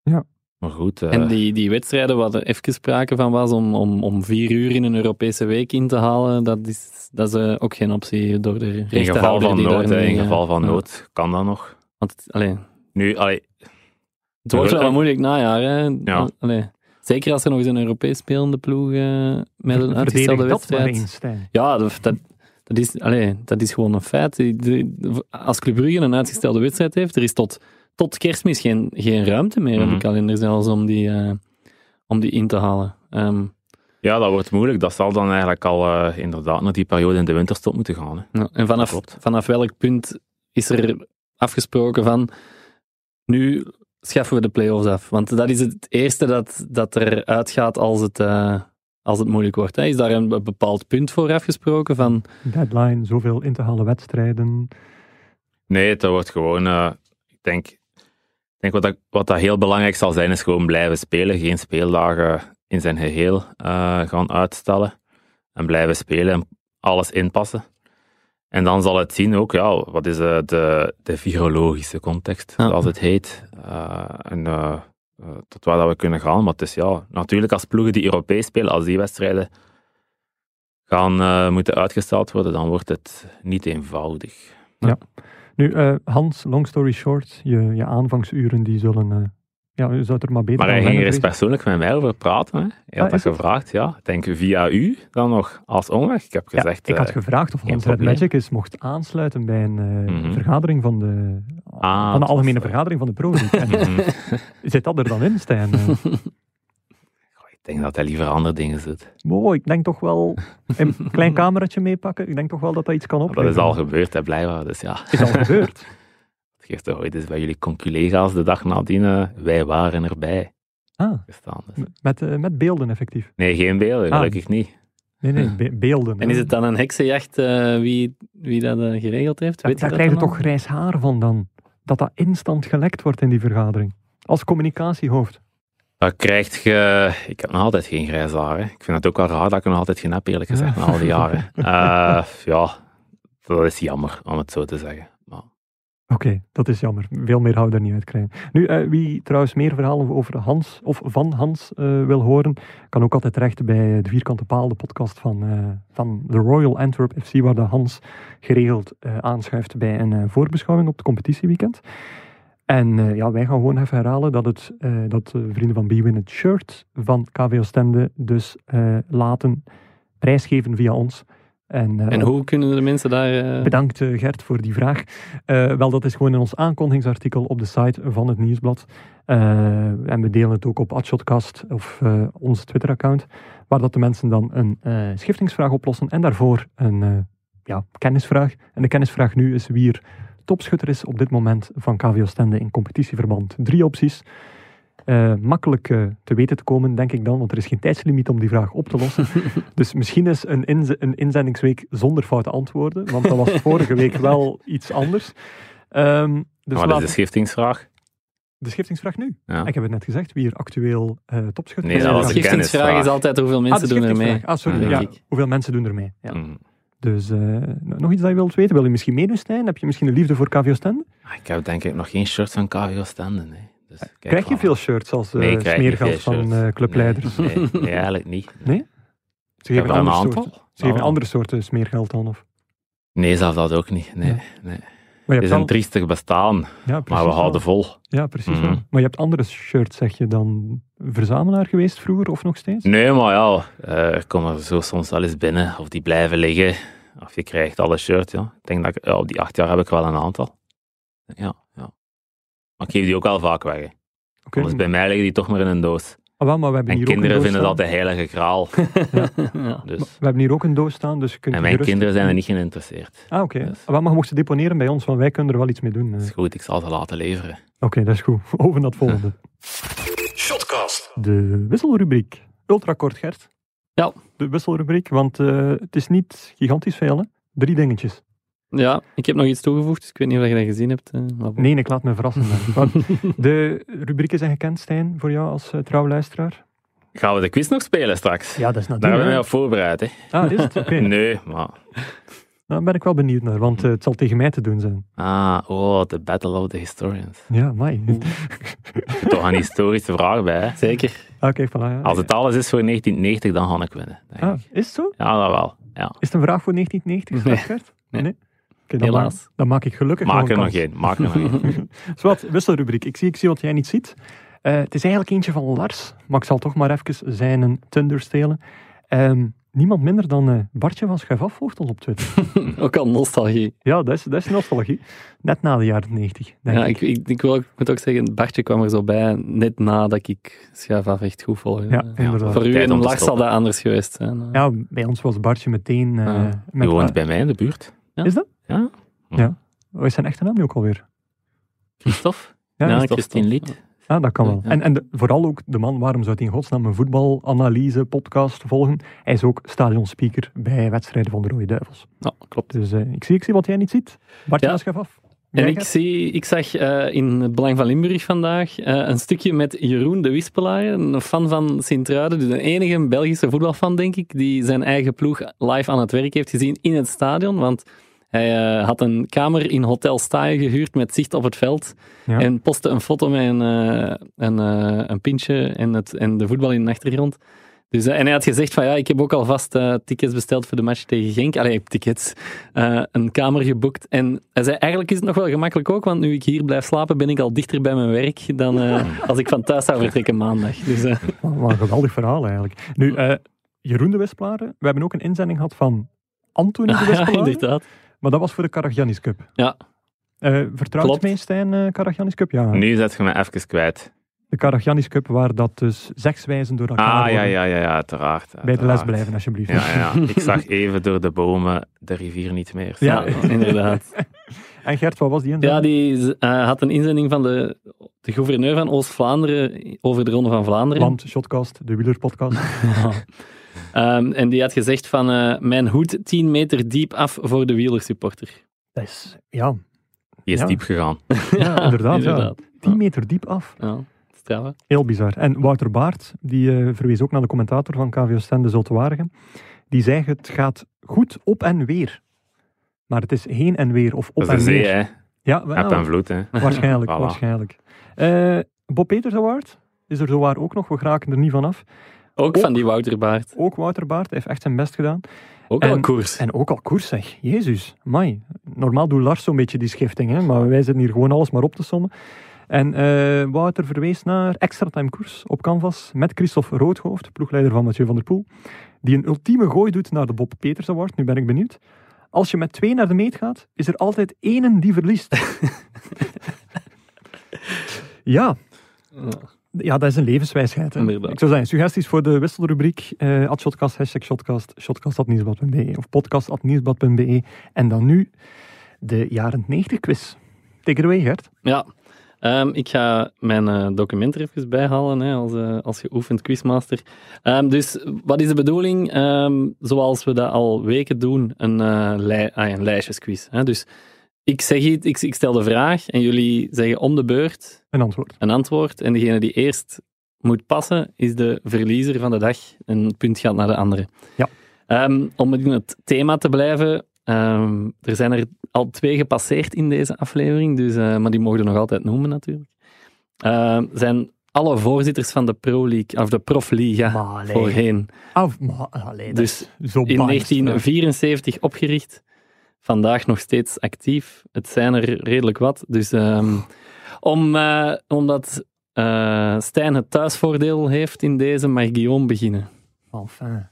Ja. Maar goed. Uh, en die, die wedstrijden waar er even sprake van was om, om, om vier uur in een Europese week in te halen, dat is, dat is ook geen optie door de In geval van nood, in geval van nood kan dat nog. Want, allee, nu, allee, het wordt wel moeilijk najaar. Hè? Ja. Allee, zeker als er nog eens een Europees spelende ploeg uh, met een uitgestelde wedstrijd... ja, dat, dat, dat, is, allee, dat is gewoon een feit. Als Club Brugge een uitgestelde wedstrijd heeft, er is tot, tot kerstmis geen, geen ruimte meer mm -hmm. in de kalender zelfs om die, uh, om die in te halen. Um, ja, dat wordt moeilijk. Dat zal dan eigenlijk al uh, inderdaad naar die periode in de winterstop moeten gaan. Hè. Ja, en vanaf, vanaf welk punt is er afgesproken van nu schaffen we de play-offs af? Want dat is het eerste dat, dat er uitgaat als het, uh, als het moeilijk wordt. Hè? Is daar een bepaald punt voor afgesproken? Van... Deadline, zoveel in te halen wedstrijden? Nee, het wordt gewoon... Uh, ik denk, ik denk wat, dat, wat dat heel belangrijk zal zijn, is gewoon blijven spelen. Geen speeldagen in zijn geheel uh, gaan uitstellen. En blijven spelen en alles inpassen. En dan zal het zien ook, ja, wat is de, de, de virologische context, zoals het heet. Uh, en uh, tot waar dat we kunnen gaan. Maar het is ja, natuurlijk als ploegen die Europees spelen, als die wedstrijden gaan moeten uitgesteld worden, dan wordt het niet eenvoudig. Ja. Nu, Hans, long story short, je, je aanvangsuren die zullen ja, u zou er maar beter Maar hij ging er eens persoonlijk met mij over praten. Hè. Hij had ah, dat gevraagd, ja. Ik denk via u dan nog als omweg. Ik heb gezegd... Ja, ik had gevraagd of Hans Red Magic eens mocht aansluiten bij een uh, mm -hmm. vergadering van de, ah, van de algemene vergadering van de Pro *laughs* mm Zit dat er dan in, Stijn? *laughs* ik denk dat hij liever andere dingen zit. Mooi, ik denk toch wel een klein cameraatje meepakken. Ik denk toch wel dat dat iets kan opleveren. Dat is al gebeurd, hè, blijkbaar. Dus ja. Is al gebeurd? *laughs* geeft toch ooit eens bij jullie collega's de dag nadien, uh, wij waren erbij. Ah, gestaan, dus. met, uh, met beelden effectief? Nee, geen beelden, ah. gelukkig niet. Nee, nee, be *laughs* beelden. En is het dan een heksenjacht uh, wie, wie dat geregeld heeft? Weet daar krijg je toch grijs haar van dan. Dat dat instant gelekt wordt in die vergadering. Als communicatiehoofd. Dat krijg je... Ik heb nog altijd geen grijs haar. Hè. Ik vind het ook wel raar dat ik nog altijd geen heb, eerlijk gezegd, na al die jaren. *laughs* ja, dat is jammer, om het zo te zeggen. Oké, dat is jammer. Veel meer houden we er niet uit krijgen. Nu, uh, wie trouwens meer verhalen over Hans of van Hans uh, wil horen, kan ook altijd terecht bij de Vierkante Paal, de podcast van, van de Royal Antwerp FC, waar de Hans geregeld aanschuift bij een voorbeschouwing op het competitieweekend. En ja, wij gaan gewoon even herhalen dat, het, dat vrienden van BWin het shirt van KV Oostende dus laten prijsgeven via ons. En, uh, en, hoe kunnen de mensen daar... Uh... Bedankt uh, Gert voor die vraag. wel, dat is gewoon in ons aankondigingsartikel op de site van het Nieuwsblad. en we delen het ook op Adshotcast of ons Twitter-account. Waar dat de mensen dan een schiftingsvraag oplossen. En daarvoor een ja, kennisvraag. En de kennisvraag nu is wie er topschutter is op dit moment van KVO Stende in competitieverband. Drie opties uh, makkelijk uh, te weten te komen, denk ik dan, want er is geen tijdslimiet om die vraag op te lossen. *laughs* dus misschien is een, inz een inzendingsweek zonder foute antwoorden, want dat was vorige week wel iets anders. Um, dus Wat is de schiftingsvraag? De schiftingsvraag nu. Ja. Ik heb het net gezegd, wie er actueel uh, topschutter is. Nee, de schiftingsvraag is altijd hoeveel mensen ah, doen er mee. Ah, sorry, ja, hoeveel mensen doen er mee. Ja. Mm. Dus nog iets dat je wilt weten? Wil je misschien meedoen, Stijn? Heb je misschien een liefde voor KVO Stende? Ah, ik heb denk ik nog geen shirt van KVO Stende, nee. Dus krijg je veel shirts als uh, nee, smeergeld van uh, clubleiders? Nee, nee, eigenlijk niet. Nee? Ze geven, een andere, soort, ze geven oh. andere soorten smeergeld dan? Of? Nee, zelfs dat ook niet. Nee, nee. het is een triestig bestaan, ja, maar we houden vol. Ja, precies. Mm -hmm. Maar je hebt andere shirts, zeg je dan, verzamelaar geweest vroeger of nog steeds? Nee, maar ja, uh, ik kom er zo soms wel eens binnen, of die blijven liggen. Of je krijgt alle shirts, ja. Ik denk dat ik, ja, op die acht jaar heb ik wel een aantal. Ja, ja. Maar ik geef die ook al vaak weg. Okay. Bij mij liggen die toch maar in een doos. Ah, wel, maar we hebben en hier kinderen ook vinden dat de heilige graal. *laughs* ja. ja. *laughs* Dus. We hebben hier ook een doos staan, dus je kunt En mijn kinderen zijn er niet geïnteresseerd. Ah, oké. Okay. Dus. Ah, maar je mocht ze deponeren bij ons, want wij kunnen er wel iets mee doen. Dat is goed, ik zal ze laten leveren. Oké, okay, dat is goed. *laughs* Over naar het volgende. Shotcast. De wisselrubriek. Ultra kort, Gert. Ja. De wisselrubriek, want uh, het is niet gigantisch veel, hè? Drie dingetjes. Ja, ik heb nog iets toegevoegd, dus ik weet niet of je dat gezien hebt. eh, maar. Nee, ik laat me verrassen. *laughs* de rubrieken zijn gekend, Stijn, voor jou als uh, trouwe luisteraar? Gaan we de quiz nog spelen straks? Ja, dat is Daar hebben we natuurlijk. mij op voorbereid. Hè. Ah, is het? Oké. *laughs* Nee, maar... Daar ben ik wel benieuwd naar, want eh, het zal tegen mij te doen zijn. Ah, oh, the battle of the historians. Ja. Er zit *laughs* toch een historische vraag bij. Hè? Zeker. Oké, voilà. Ja. Als het alles is voor 1990, dan ga ik winnen. Denk Ah, ik. is het zo? Ja, dat wel. Ja. Is het een vraag voor 1990, Nee. Gert? Nee. Oké, dan, Helaas. maak, dan maak ik gelukkig Maak nog er een. Maak er nog één. *laughs* Zwat, wisselrubriek. Ik zie, ik zie wat jij niet ziet. Eh, het is eigenlijk eentje van Lars, maar ik zal toch maar even zijn een Thunder stelen. Ehm, niemand minder dan eh, Bartje van Schuif volgt ons op Twitter. *laughs* Ook al nostalgie. ja, dat is, dat is nostalgie. Net na de jaren 90, denk Ja, ik. ik, ik, ik, wil, ik moet ook zeggen, Bartje kwam er zo bij, net nadat ik Schuif af echt goed volgde. Ja, inderdaad. Voor u Tijd en Lars zal dat anders geweest zijn. Ja, bij ons was Bartje meteen... Je met, woont bij mij in de buurt. Is dat? Ja. Wat is zijn echte naam nu ook alweer? Christophe? Ja, Ja. Lied. Ah, dat kan wel. Ja. En, en de- vooral ook de man, waarom zou hij in godsnaam een voetbalanalyse podcast volgen? Hij is ook stadionspeaker bij wedstrijden van de Rode Duivels. Ja, klopt. Dus eh, ik, zie, ik zie wat jij niet ziet. Bartje, Ja. schaf af. En ik, zie, ik zag eh, in het Belang van Limburg vandaag eh, een stukje met Jeroen de Wispelaar, een fan van Sint-Truiden, dus de enige Belgische voetbalfan, denk ik, die zijn eigen ploeg live aan het werk heeft gezien in het stadion. Want hij eh, had een kamer in Hotel Staaien gehuurd met zicht op het veld Ja. en postte een foto met een, eh, een, eh, een pintje en, het, en de voetbal in de achtergrond. Dus, en hij had gezegd van ja, ik heb ook alvast tickets besteld voor de match tegen Genk. Allee, ik heb tickets, een kamer geboekt. En hij zei, eigenlijk is het nog wel gemakkelijk ook, want nu ik hier blijf slapen, ben ik al dichter bij mijn werk dan *laughs* als ik van thuis zou vertrekken maandag. Dus Wat een geweldig verhaal eigenlijk. Nu, Jeroen de Wisplaren. We hebben ook een inzending gehad van Anthony de *laughs* ja, Wisplaren. inderdaad. Maar dat was voor de Karagiannis Cup. Ja. Eh vertrouwt Klopt. mij, Stijn, eh Karagiannis Cup? Ja. Nu zet je me even kwijt. De Karagiannis Cup, waar dat dus zegswijzen door elkaar Ah, ja, ja, ja, ja, uiteraard. Bij de les blijven, alsjeblieft. Ja, ja, ja. Ik zag even door de bomen de rivier niet meer. Ja. Ja, *laughs* inderdaad. *laughs* En Gert, wat was die Ja, inzending? die eh, had een inzending van de, de gouverneur van Oost-Vlaanderen over de Ronde van Vlaanderen. Land, Shotcast, de wielerpodcast. *laughs* Ehm, en die had gezegd van eh, mijn hoed 10 meter diep af voor de wielersupporter. Dat is, ja, Die is Ja. diep gegaan. *laughs* ja inderdaad. Ja. inderdaad. 10 meter diep af. Ja, straf? Heel bizar. En Wouter Baart, die eh, verwees ook naar de commentator van KVO Stende Zulte Waregem. Die zei het gaat goed op en weer. Maar het is heen en weer of op Dat is en de zee, weer. hè. Ja, wel, Heb en vloed, hè. *laughs* waarschijnlijk. Voilà. waarschijnlijk. Eh, Bob Peters Award is er zowaar ook nog. We geraken er niet van af. Ook, Ook. van die Wouter Baart. Ook Wouter Baart heeft echt zijn best gedaan. Ook En- al koers. En ook al koers, zeg. Jezus, mai. Normaal doet Lars zo'n beetje die schifting, hè? maar wij zitten hier gewoon alles maar op te sommen. En eh, Wouter verwees naar extra time koers op canvas met Christophe Roodhoofd, ploegleider van Mathieu van der Poel, die een ultieme gooi doet naar de Bob Peters Award. Nu ben ik benieuwd. Als je met twee naar de meet gaat, is er altijd één die verliest. *laughs* ja. Ja, dat is een levenswijsheid. Hè. Inderdaad. Ik zou zeggen, suggesties voor de wisselrubriek. at shotcast, hashtag shotcast, shotcast.nieuwsblad.be of podcast.nieuwsblad.be. En dan nu de jaren 90 quiz. Take it away, Gert. Ja. Ehm, ik ga mijn eh, document er even bij halen hè, als, eh, als geoefend quizmaster. Ehm, dus wat is de bedoeling? Ehm, zoals we dat al weken doen, een, eh lij ah, een lijstjesquiz. Hè? Dus ik zeg iets, ik, ik stel de vraag en jullie zeggen om de beurt Een antwoord. een antwoord. En degene die eerst moet passen, is de verliezer van de dag. En het punt gaat naar de andere. Ja. Ehm, om in het thema te blijven, ehm, er zijn er al twee gepasseerd in deze aflevering, dus, eh, maar die mogen we nog altijd noemen natuurlijk. Ehm, zijn alle voorzitters van de Pro League, of de Profliga voorheen, Ah, maar, allee, Dus zo in biased, 1974 opgericht. Vandaag nog steeds actief. Het zijn er redelijk wat. Dus ehm, om, eh, omdat eh, Stijn het thuisvoordeel heeft in deze, mag Guillaume beginnen. Enfin.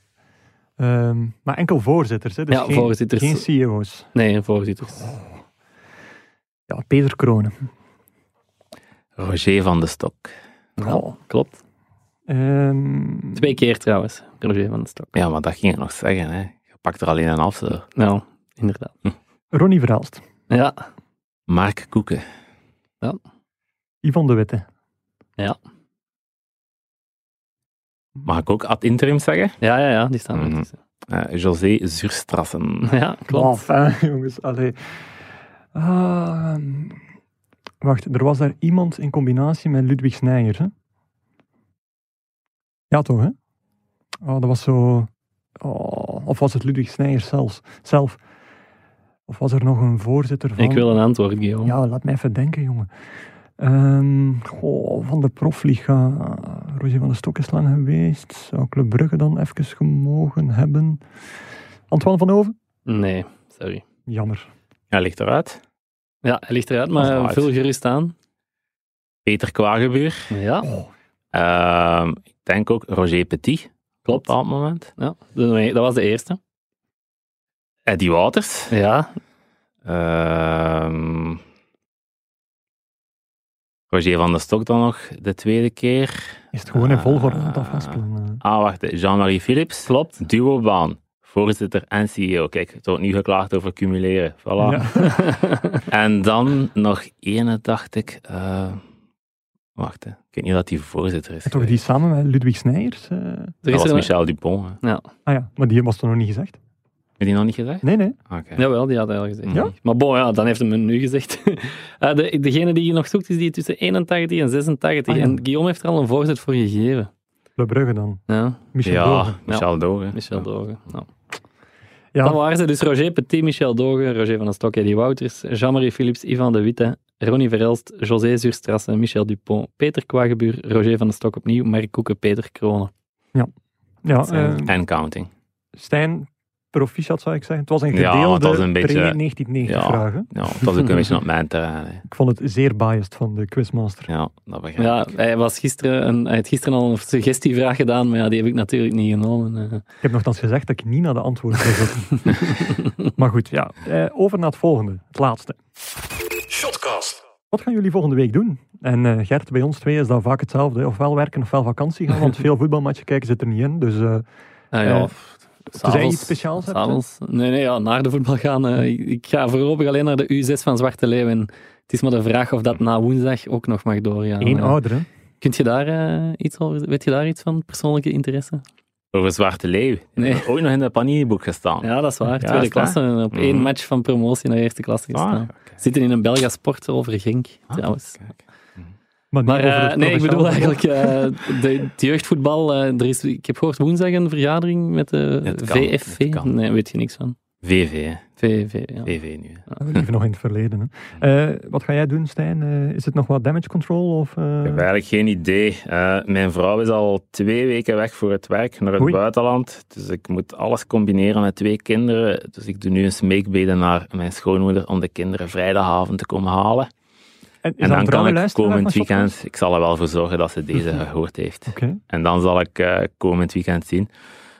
Ehm, maar enkel voorzitters, hè? Dus ja, geen, voorzitters. geen CEO's. Nee, voorzitters. Ja, Peter Kronen. Roger van de Stok. Ja, klopt. Ehm, Twee keer trouwens, Roger van den Stok. Ja, maar dat ging ik nog zeggen, hè. Je pakt er alleen een af, zo. Nou, inderdaad. Ronnie Verhelst. Ja, Mark Koeken. Yvonne de Witte. Mag ik ook ad interim zeggen? ja, ja, ja die staan er Mhm. tussen. Eh, José Zurstrassen. *laughs* Ja, klopt. Enfin, *laughs* jongens, allee. Ah, wacht, er was daar iemand in combinatie met Ludwig Snijers, hè? Ja, toch, hè? Oh, dat was zo... Oh, of was het Ludwig Snijers zelfs, zelf? Of was er nog een voorzitter van... Ik wil een antwoord, Guillaume. Ja, laat mij even denken, jongen. Ehm, goh, van de profliga. Roger van der Stok is lang geweest. Zou Club Brugge dan even gemogen hebben? Antoine van Hoven? Nee, sorry. Jammer. Ja, ligt eruit. Ja, hij ligt eruit, Dat maar eruit. vul gerust aan. Peter Kwagebuur. Ja, Ehm, ik denk ook Roger Petit op een klopt. bepaald moment. Ja, dat was de eerste. Eddie Wouters. Ja, Ehm, Roger van der Stok dan nog de tweede keer. Is het gewoon in volgorde aan het Ah. afhaspelen? Ah, wacht. Jean-Marie Philips. klopt. Duobaan. Voorzitter en CEO. Kijk, het wordt nu geklaagd over cumuleren. Voilà. Ja. *laughs* En dan nog ene, dacht ik. eh, wacht, hè. ik weet niet dat die voorzitter is. En toch die samen met Ludwig Snijers? eh, Er dat is was Michel Dupont. Hè. Ah ja, maar die was toch nog niet gezegd? Heb je die nog niet gezegd? Nee, nee. Oké. Jawel, die had hij al gezegd. Ja? Maar bon, ja, dan heeft hij me nu gezegd. *laughs* Eh, de, degene die je nog zoekt, is die tussen 81 en 86. Ah, ja. En Guillaume heeft er al een voorzet voor gegeven. Le Brugge dan. Ja, Michel Ja, Dogen. Michel Dogen. Michel Dogen. Nou. Ja, Dan waren ze dus Roger Petit, Michel Dogen, Roger van den Stok, Eddie Wouters, Jean-Marie Philips, Ivan de Witte, Ronnie Verelst, José Zurstrassen, Michel Dupont, Peter Kwagebuur, Roger van den Stok opnieuw, Mark Koeken, Peter Kronen. ja En- eh, En counting. Stijn, proficiat zou ik zeggen. Het was een Ja, gedeelde het was een beetje- pre-1990 ja. vraag. hè. Ja, dat is ook een beetje op mijn terrein. Hè. Ik vond het zeer biased van de quizmaster. Ja, dat begrijp Ja, ik. hij, was gisteren een, hij had gisteren al een suggestievraag gedaan, maar ja, die heb ik natuurlijk niet genomen. eh. Ik heb nogthans gezegd dat ik niet naar de antwoorden zou *laughs* maar goed, ja. Eh, over naar het volgende, het laatste. Shotcast. Wat gaan jullie volgende week doen? En eh, Gert, bij ons twee is dat vaak hetzelfde. Ofwel werken ofwel vakantie gaan, want *laughs* veel voetbalmatchen kijken zit er niet in. Dus eh, Ah, ja, Eh, tenzij je iets speciaals Nee, nee, ja, naar de voetbal gaan. eh, ik- ik ga voorlopig alleen naar de U6 van Zwarte Leeuw. En het is maar de vraag of dat na woensdag ook nog mag doorgaan. Eh, ouder, hè. Kunt je daar eh, iets over, weet je daar iets van, persoonlijke interesse? Over Zwarte Leeuw. Nee. Ooit nog in het paniniboek gestaan. Ja, dat is waar. Ja, Tweede is waar? klasse. Op één Mhm. match van promotie naar eerste klasse Ah, gestaan. oké. Zitten in een Belga Sport over Genk, Ah, trouwens. kijk. Maar, eh, nee, ik bedoel eigenlijk eh, de, het jeugdvoetbal. eh, er is, ik heb gehoord woensdag een vergadering met de kan, VFV. Nee, weet je niks van. VV, hè. VV, ja. VV nu. We leven nog in het verleden. Hè. Eh, wat ga jij doen, Stijn? Is het nog wat damage control? Of, eh, Ik heb eigenlijk geen idee. Eh, mijn vrouw is al twee weken weg voor het werk naar het Oei. buitenland. Dus ik moet alles combineren met twee kinderen. Dus ik doe nu een smeekbede naar mijn schoonmoeder om de kinderen vrijdagavond te komen halen. En dan kan ik komend weekend, ik zal er wel voor zorgen dat ze deze gehoord heeft. En dan zal ik eh, komend weekend zien.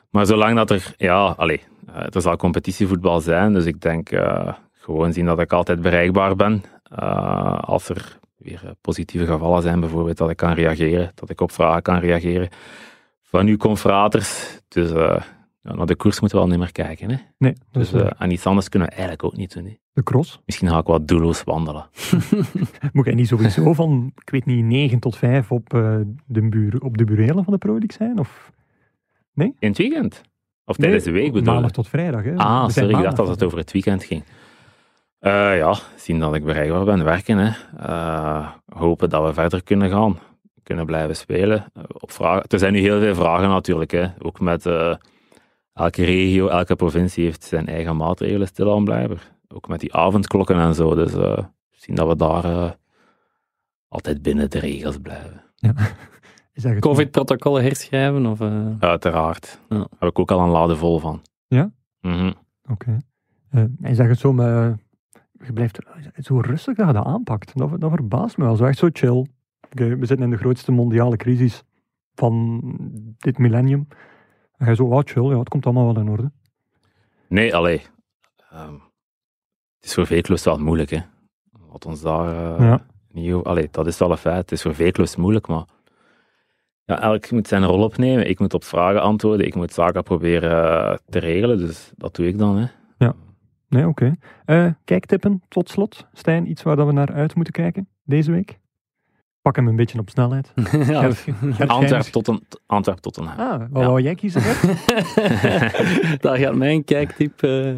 Maar zolang dat er, ja, allee, eh, er zal competitievoetbal zijn, dus ik denk eh, gewoon zien dat ik altijd bereikbaar ben. Als er weer positieve gevallen zijn, bijvoorbeeld, dat ik kan reageren, dat ik op vragen kan reageren. Van uw confraters. Dus ja, naar de koers moeten we al niet meer kijken. Hè? Nee, Dus aan iets anders kunnen we eigenlijk ook niet doen. Hè? de cross. Misschien ga ik wat doelloos wandelen. *laughs* Moet jij niet sowieso *laughs* van, ik weet niet, 9 tot 5 op, eh, de, buur, op de burelen van de Pro League zijn? Of In het weekend? Of tijdens de week bedoel? Maandag tot vrijdag. Hè. Ah, sorry, ik dacht dat het over het weekend ging. Eh, ja, zien dat ik bereikbaar ben, werken. Hè. Eh, hopen dat we verder kunnen gaan, kunnen blijven spelen. Op vragen. Er zijn nu heel veel vragen natuurlijk. Hè. Ook met elke regio, elke provincie heeft zijn eigen maatregelen stilaan blijven. Ook met die avondklokken en zo. Dus eh, zien dat we daar eh, altijd binnen de regels blijven. Het- *laughs* Covid-protocollen herschrijven? Of, eh, Uiteraard. Ja. Daar heb ik ook al een lade vol van. Ja? Mhm. Oké. Eh, en zeg het zo, maar je blijft zo rustig dat je dat aanpakt. Dat, dat verbaast me wel. Zo echt zo chill. We zitten in de grootste mondiale crisis van dit millennium. En je zo, oh chill, ja, het komt allemaal wel in orde. Nee, allee. Ehm, het is voor wel moeilijk, hè. Wat ons daar eh, Ja. niet Allee, dat is wel een feit. Het is voor veel clubs moeilijk, maar... Ja, elk moet zijn rol opnemen. Ik moet op vragen antwoorden. Ik moet zaken proberen eh, te regelen. Dus dat doe ik dan, hè. Nee, oké. Eh, kijktippen, tot slot. Stijn, iets waar dat we naar uit moeten kijken deze week? Pak hem een beetje op snelheid. *laughs* ja, Gert- Gert, jij Antwerp tot, een, Antwerp tot een Ah, wat Ja. wou jij kiezen? *laughs* Daar gaat mijn kijktip. eh,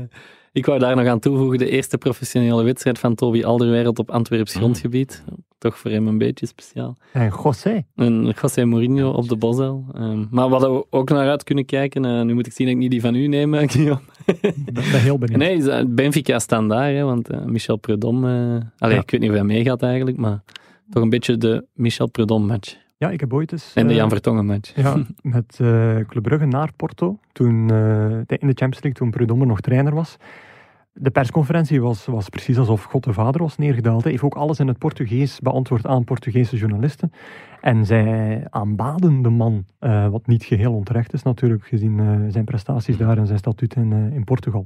ik wou daar nog aan toevoegen de eerste professionele wedstrijd van Toby Alderweireld op Antwerps Mm. grondgebied. Toch voor hem een beetje speciaal. en José. En José Mourinho op de Bosel. Ehm, maar wat we ook naar uit kunnen kijken, eh, nu moet ik zien dat ik niet die van u neem, eh, *laughs* Guillaume. Ik ben heel benieuwd. Nee, Benfica staan daar, hè, want Michel Prudhomme... allee, Ja. ik weet niet of hij meegaat eigenlijk, maar toch een beetje de Michel Prudhomme-match. Ja, ik heb ooit eens... En de eh, Jan Vertongen-match. Ja, *laughs* met eh Club Brugge naar Porto, toen, eh, in de Champions League, toen Prudhomme nog trainer was. De persconferentie was, was precies alsof God de Vader was neergedaald. Hij heeft ook alles in het Portugees beantwoord aan Portugese journalisten. En zij aanbaden de man, wat niet geheel onterecht is natuurlijk, gezien zijn prestaties daar en zijn statuut in, in Portugal.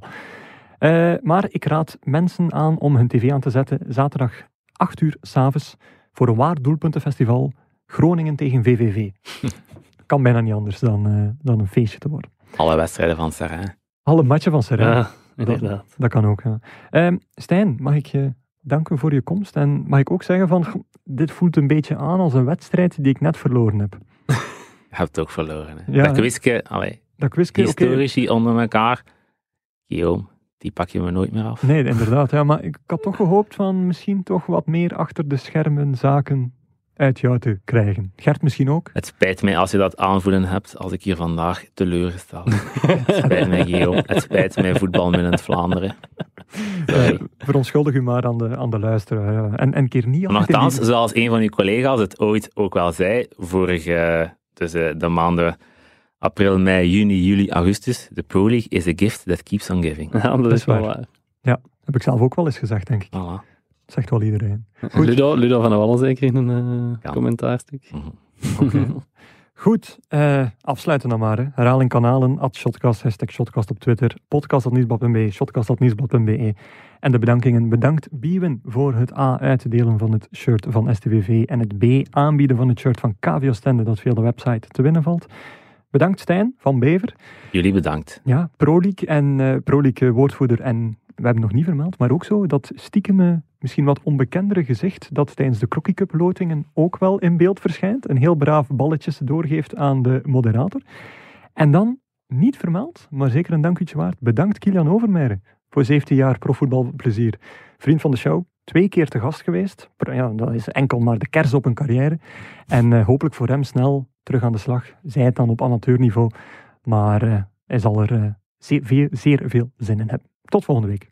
Maar ik raad mensen aan om hun tv aan te zetten zaterdag 8 uur s'avonds voor een waar doelpuntenfestival Groningen tegen VVV. *laughs* kan bijna niet anders dan, eh, dan een feestje te worden. Alle wedstrijden van Serrain. Alle matchen van Serrain, Ja, inderdaad. dat kan ook. Ja. Ehm, Stijn, mag ik je danken voor je komst? En mag ik ook zeggen van, dit voelt een beetje aan als een wedstrijd die ik net verloren heb. Je hebt het ook verloren. Hè. Ja, dat quizje, allee, Dat quizje, oké. historici onder elkaar. Guillaume, die pak je me nooit meer af. Nee, inderdaad. Ja, maar ik had toch gehoopt van misschien toch wat meer achter de schermen zaken uit jou te krijgen. Gert misschien ook? Het spijt mij als je dat aanvoelen hebt, als ik hier vandaag teleurgesteld ben. Het spijt mij, Guillaume. Het spijt mij, voetbalminnend Vlaanderen. Sorry. Eh, verontschuldig u maar aan de, aan de luisteraar. ja. En, en keer niet in Nochtans, die- zoals een van uw collega's het ooit ook wel zei, vorige, dus de maanden april, mei, juni, juli, augustus, de Pro League is a gift that keeps on giving. Ja, dat, is is wel waar. waar. heb ik zelf ook wel eens gezegd, denk ik. Voilà. Zegt wel iedereen. Goed. Ludo, Ludo van der Wallen zeker in een eh, Ja. commentaarstuk. Mhm. Goed, eh, afsluiten dan maar. Hè. Herhaling kanalen, at shotcast, hashtag shotcast op Twitter, podcast.nieuwsblad.be, shotcast.nieuwsblad.be. En de bedankingen. Bedankt Biewen voor het A uitdelen van het shirt van STVV en het B aanbieden van het shirt van KVO Stende dat via de website te winnen valt. Bedankt Stijn van Bever. Jullie bedankt. Ja, ProLeague en eh ProLeague eh, woordvoerder en we hebben nog niet vermeld, maar ook zo dat stiekeme, misschien wat onbekendere gezicht dat tijdens de Crocky Cup lotingen ook wel in beeld verschijnt. Een heel braaf balletjes doorgeeft aan de moderator. En dan, niet vermeld, maar zeker een dankje waard, bedankt Kilian Overmeijer voor 17 jaar profvoetbalplezier. Vriend van de show, twee keer te gast geweest. Ja, dat is enkel maar de kers op een carrière. En eh, hopelijk voor hem snel terug aan de slag. Zij het dan op amateurniveau. Maar eh, hij zal er eh, zeer, veel- zeer veel zin in hebben. Tot volgende week.